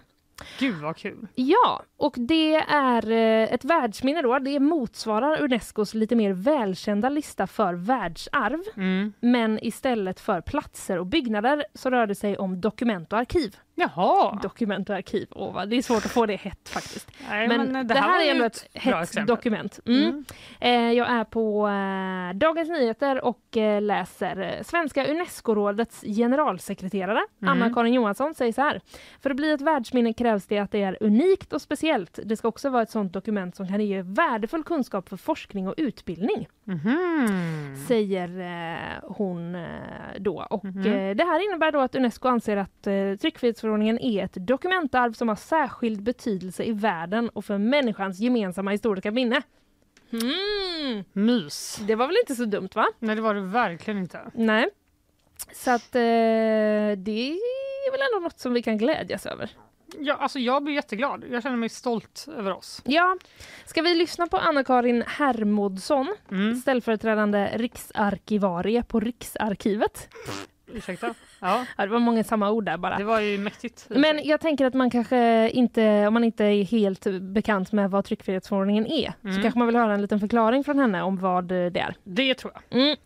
Gud vad kul. Ja, och det är eh, ett världsminne då. Det motsvarar Unescos lite mer välkända lista för världsarv. Mm. Men istället för platser och byggnader så rör det sig om dokument och arkiv. Jaha. Dokument och arkiv. Vad, det är svårt att få det hett faktiskt. Nej, men, men det, det här är ändå ett hett exempel. dokument. Mm. Mm. Eh, jag är på eh, Dagens Nyheter och eh, läser eh, Svenska Unesco-rådets generalsekreterare Mm. Anna-Karin Johansson säger så här. För att bli ett världsminne krävs det att det är unikt och speciellt. Det ska också vara ett sådant dokument som kan ge värdefull kunskap för forskning och utbildning. Mhm. Säger eh, hon eh, då. Och Mhm. eh, det här innebär då att Unesco anser att eh, tryckfrihetsförordningen är ett dokumentarv som har särskild betydelse i världen och för människans gemensamma historiska minne. Mm. Mys. Det var väl inte så dumt va? Nej, det var det verkligen inte. Nej. Så att eh, det är väl ändå något som vi kan glädjas över. Ja, alltså jag blir jätteglad. Jag känner mig stolt över oss. Ja, ska vi lyssna på Anna-Karin Hermodsson, Mm. ställföreträdande riksarkivarie på Riksarkivet. Ursäkta? Ja, Ja, det var många samma ord där bara. det var ju mäktigt. Men jag tänker att man kanske inte, om man inte är helt bekant med vad tryckfrihetsförordningen är, så Mm. kanske man vill höra en liten förklaring från henne om vad det är. Det tror jag. Mm.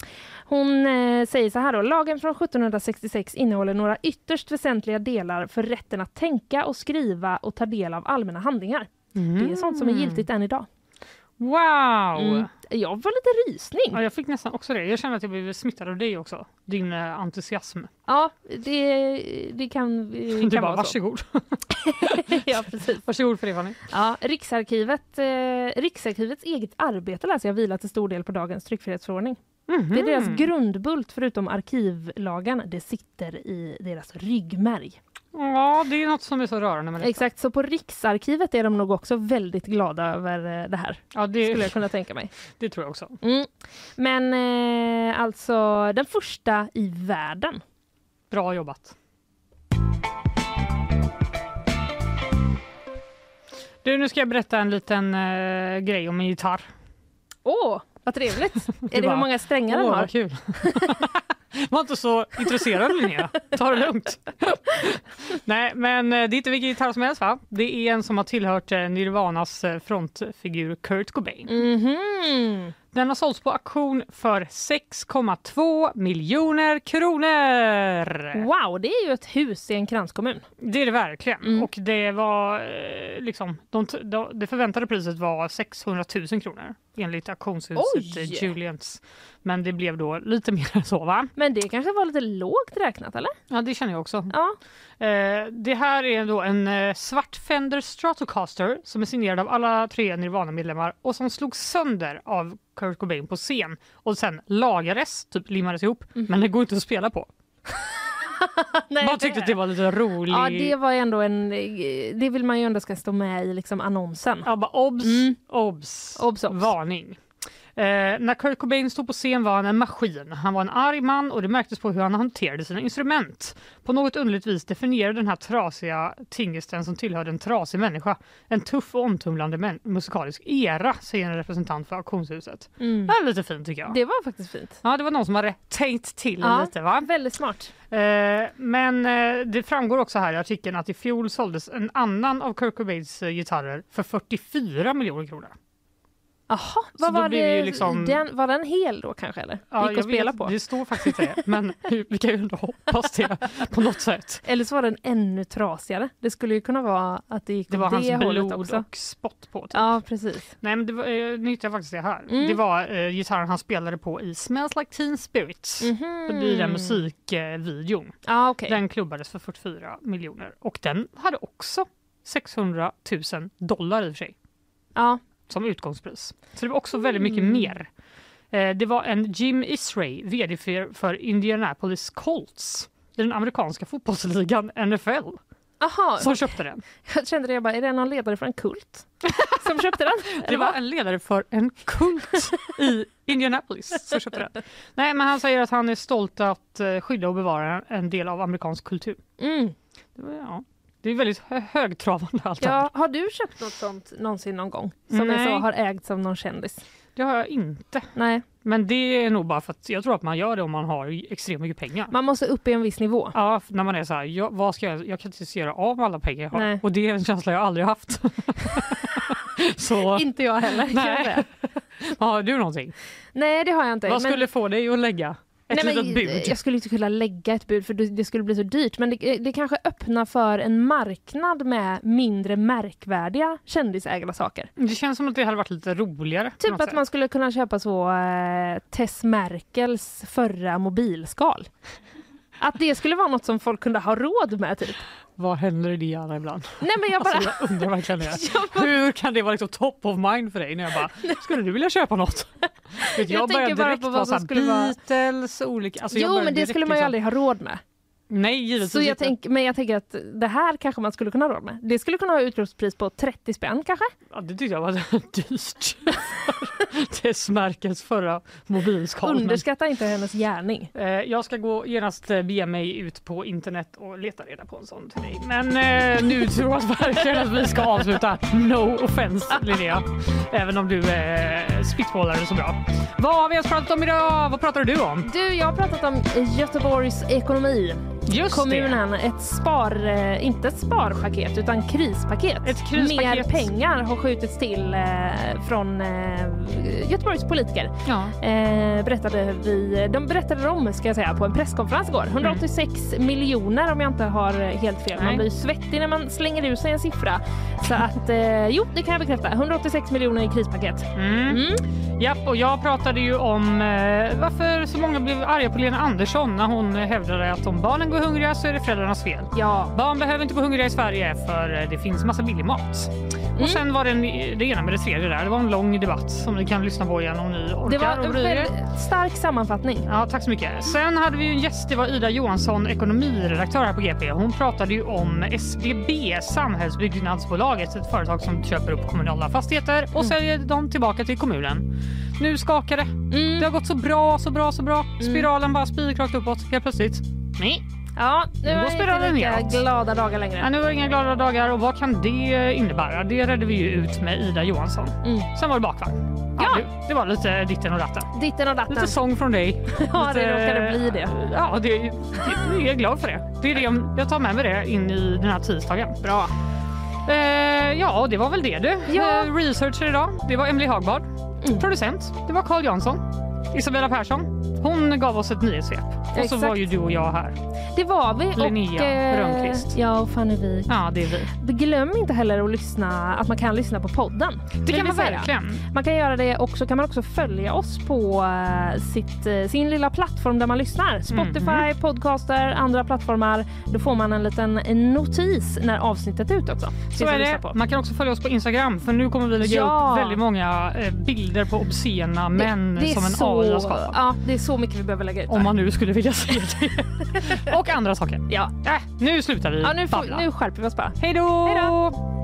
Hon eh, säger så här då, lagen från 1766 innehåller några ytterst väsentliga delar för rätten att tänka och skriva och ta del av allmänna handlingar. Det är sånt som är giltigt än idag. Wow! Mm. Jag var lite rysning. Ja, jag fick nästan också det. Jag känner att jag blev smittad av dig också. Din eh, entusiasm. Ja, det, det kan, det Du kan bara vara så. varsågod. ja, precis. Varsågod för det Fanny. Ja, Riksarkivet, eh, Riksarkivets eget arbete läser jag vilar till stor del på dagens tryckfrihetsförordning. Det är deras Mhm. grundbult förutom arkivlagen. Det sitter i deras ryggmärg. Ja, det är något som är så rörande med det. Exakt, så på Riksarkivet är de nog också väldigt glada över eh, det här. Ja, det, Skulle jag kunna tänka mig. det tror jag också. Mm. Men eh, alltså den första i världen. Bra jobbat. Du, nu ska jag berätta en liten eh, grej om en gitarr. Åh, vad trevligt! är det bara, hur många strängar den har? kul. Var inte så intresserad Linnea. Ta det lugnt. Nej, men eh, det är inte vilken gitarr som helst va? Det är en som har tillhört eh, Nirvanas eh, frontfigur Kurt Cobain. Mhm. Den har sålts på auktion för 6,2 miljoner kronor. Wow, det är ju ett hus i en kranskommun. Det är det verkligen. Mm. Och det var liksom, de, de, det förväntade priset var 600 000 kronor. Enligt auktionshuset Julians. Men det blev då lite mer än så va? Men det kanske var lite lågt räknat eller? Ja det känner jag också. Ja. Eh, det här är då en eh, svart Fender Stratocaster som är signerad av alla tre Nirvana-medlemmar och som slogs sönder av Kurt Cobain på scen och sen lagades, typ limmades ihop, Mhm. men det går inte att spela på. Nej, Bara tyckte att det var lite roligt. Ja, det var ändå en... Det vill man ju ändå ska stå med i liksom annonsen. Ja, bara obs, Mm. obs, Obs, obs. varning. Eh, när Kurt Cobain stod på scen var han en maskin. Han var en arg man och det märktes på hur han hanterade sina instrument. På något underligt vis definierade den här trasiga tingesten som tillhörde en trasig människa en tuff och omtumlande musikalisk era, säger en representant för auktionshuset. Mm. Det är lite fint tycker jag. Det var faktiskt fint. Ja, det var någon som hade tänkt till Ja, lite va? Väldigt smart. Eh, men eh, det framgår också här i artikeln att i fjol såldes en annan av Kurt Cobains eh, gitarrer för 44 miljoner kronor. Jaha, vad var det liksom- Den, var den hel då kanske eller? Ja, Gick att spela vet, på? Det står faktiskt det, men vi kan ju ändå hoppas det på något sätt. Eller så var den ännu trasigare. Det skulle ju kunna vara att det gick Det var hans det hållet blod också. och spott på. Typ. Ja, precis. Nej, men det var, eh, nu hittade jag faktiskt det här. Mm. Det var eh, gitarren han spelade på i Smells Like Teen Spirit. Mhm. I den musikvideon. Ja, okej. Den klubbades för 44 miljoner och den hade också 600 000 dollar i och för sig. Ja. Som utgångspris. Så det var också väldigt mycket Mm. mer. Eh, det var en Jim Isray, vd för, för Indianapolis Colts i den amerikanska fotbollsligan NFL Aha, som köpte den. jag kände det, jag bara, är det någon ledare för en kult som köpte den? Det var en ledare för en kult i Indianapolis som köpte den. Nej, men han säger att han är stolt att eh, skydda och bevara en del av amerikansk kultur. Mm. Det, var, ja, det är väldigt hö- högtravande allt. Ja, har du köpt något sånt någonsin någon gång? Som Nej. så, har ägts av någon kändis? Det har jag inte. Nej. Men det är nog bara för att jag tror att man gör det om man har extremt mycket pengar. Man måste upp i en viss nivå. Ja, när man är så här, jag, vad ska jag, jag kan inte göra av alla pengar jag har. Nej. Och det är en känsla jag aldrig haft. så, Inte jag heller. jag nej. säga. har du någonting? Nej, det har jag inte. vad men- skulle få dig att lägga ett Nej, litet bud? Jag skulle inte kunna lägga ett bud för det, skulle bli så dyrt. Men det, det kanske öppnar för en marknad med mindre märkvärdiga kändisägda saker. Det känns som att det hade varit lite roligare. Typ att sätt. man skulle kunna köpa så eh, Tess Merkels förra mobilskal. Att det skulle vara något som folk kunde ha råd med typ. Vad händer i din hjärna ibland? Nej men jag bara... Alltså, jag undrar verkligen det. Hur kan det vara liksom top of mind för dig? När jag bara, skulle du vilja köpa något? Jag Jag börjar tänker bara direkt på vad som skulle vara- Beatles, olika... Alltså jo men det direkt skulle man ju liksom- aldrig ha råd med. Nej, givetvis Så jag inte. tänk, men jag tänker att det här kanske man skulle kunna ha råd med. Det skulle kunna ha utropspris på 30 spänn kanske? Ja, det tyckte jag var dyrt. Tess Merkels förra mobilskal. Underskatta inte hennes gärning. Eh, Jag ska gå genast eh, bege mig ut på internet och leta reda på en sån till dig. Men eh, nu tror jag verkligen att vi ska avsluta. No offense Linnea. Även om du eh, spitballade så bra. Vad har vi ens pratat om idag? Vad pratar du om? Du, jag har pratat om Göteborgs ekonomi. Just Kommunen, ett spar, eh, inte ett sparpaket utan krispaket. Ett krispaket. Mer pengar har skjutits till eh, från eh, Göteborgs politiker. Ja. Berättade vi, de berättade om ska jag säga, på en presskonferens igår. 186 miljoner om jag inte har helt fel. Man Nej. blir ju svettig när man slänger ur sig en siffra. Så att jo, det kan jag bekräfta. 186 miljoner i krispaket. Mm. Mm. Japp, och jag pratade ju om varför så många blev arga på Lena Andersson när hon hävdade att om barnen går hungriga så är det föräldrarnas fel. Ja. Barn behöver inte gå hungriga i Sverige för eh, det finns massa billig mat. Mm. Och sen var det en, det ena med det tredje där. Det var en lång debatt som ni kan lyssna på igen om ni orkar Det var en väldigt stark sammanfattning. Ja, tack så mycket. Sen hade vi en gäst, det var Ida Johansson, ekonomiredaktör här på GP. Hon pratade ju om SBB, Samhällsbyggnadsbolaget, ett företag som köper upp kommunala fastigheter och säljer dem tillbaka till kommunen. Nu skakar det. Mm. Det har gått så bra, så bra, så bra. Spiralen bara spikrakt uppåt helt plötsligt. Nej. Ja, nu går det inte lika neråt. glada dagar längre. Ja, nu var det inga glada dagar och vad kan det innebära? Det redde vi ju ut med Ida Johansson. Mm. Sen var det bakvagn. Ja, Ja. det, det var lite ditten och datten. Ditten och datten. Lite sång från dig. Ja, det Lite- råkade bli det. Ja, det, det, jag är glad för det. Det är det jag, jag tar med mig det in i den här tisdagen. Bra. Eh, ja, det var väl det du. Ja. Eh, researcher idag, det var Emily Hagbard. Mm. Producent, det var Carl Jansson. Isabella Persson, hon gav oss ett nyhetssvep. Och så Exakt. var ju du och jag här. Det var vi. Linnea och, eh, Rönnqvist. Ja, och Fanny Wijk. Ja, det är vi. Glöm inte heller att lyssna, att man kan lyssna på podden. Det kan man säga. verkligen. Man kan göra det och så kan man också följa oss på eh, sitt, eh, sin lilla plattform där man lyssnar. Spotify, Mhm. podcaster, andra plattformar. Då får man en liten notis när avsnittet är ute också. Så är det. Man kan också följa oss på Instagram för nu kommer vi lägga Ja. upp väldigt många bilder på obscena män det är som en så, AI har skapat. Ja, det är så mycket vi behöver lägga ut. Om man nu skulle vilja se det. och andra saker. Ja. Äh, nu slutar vi Ja, nu, får, nu skärper vi oss bara. Hej då!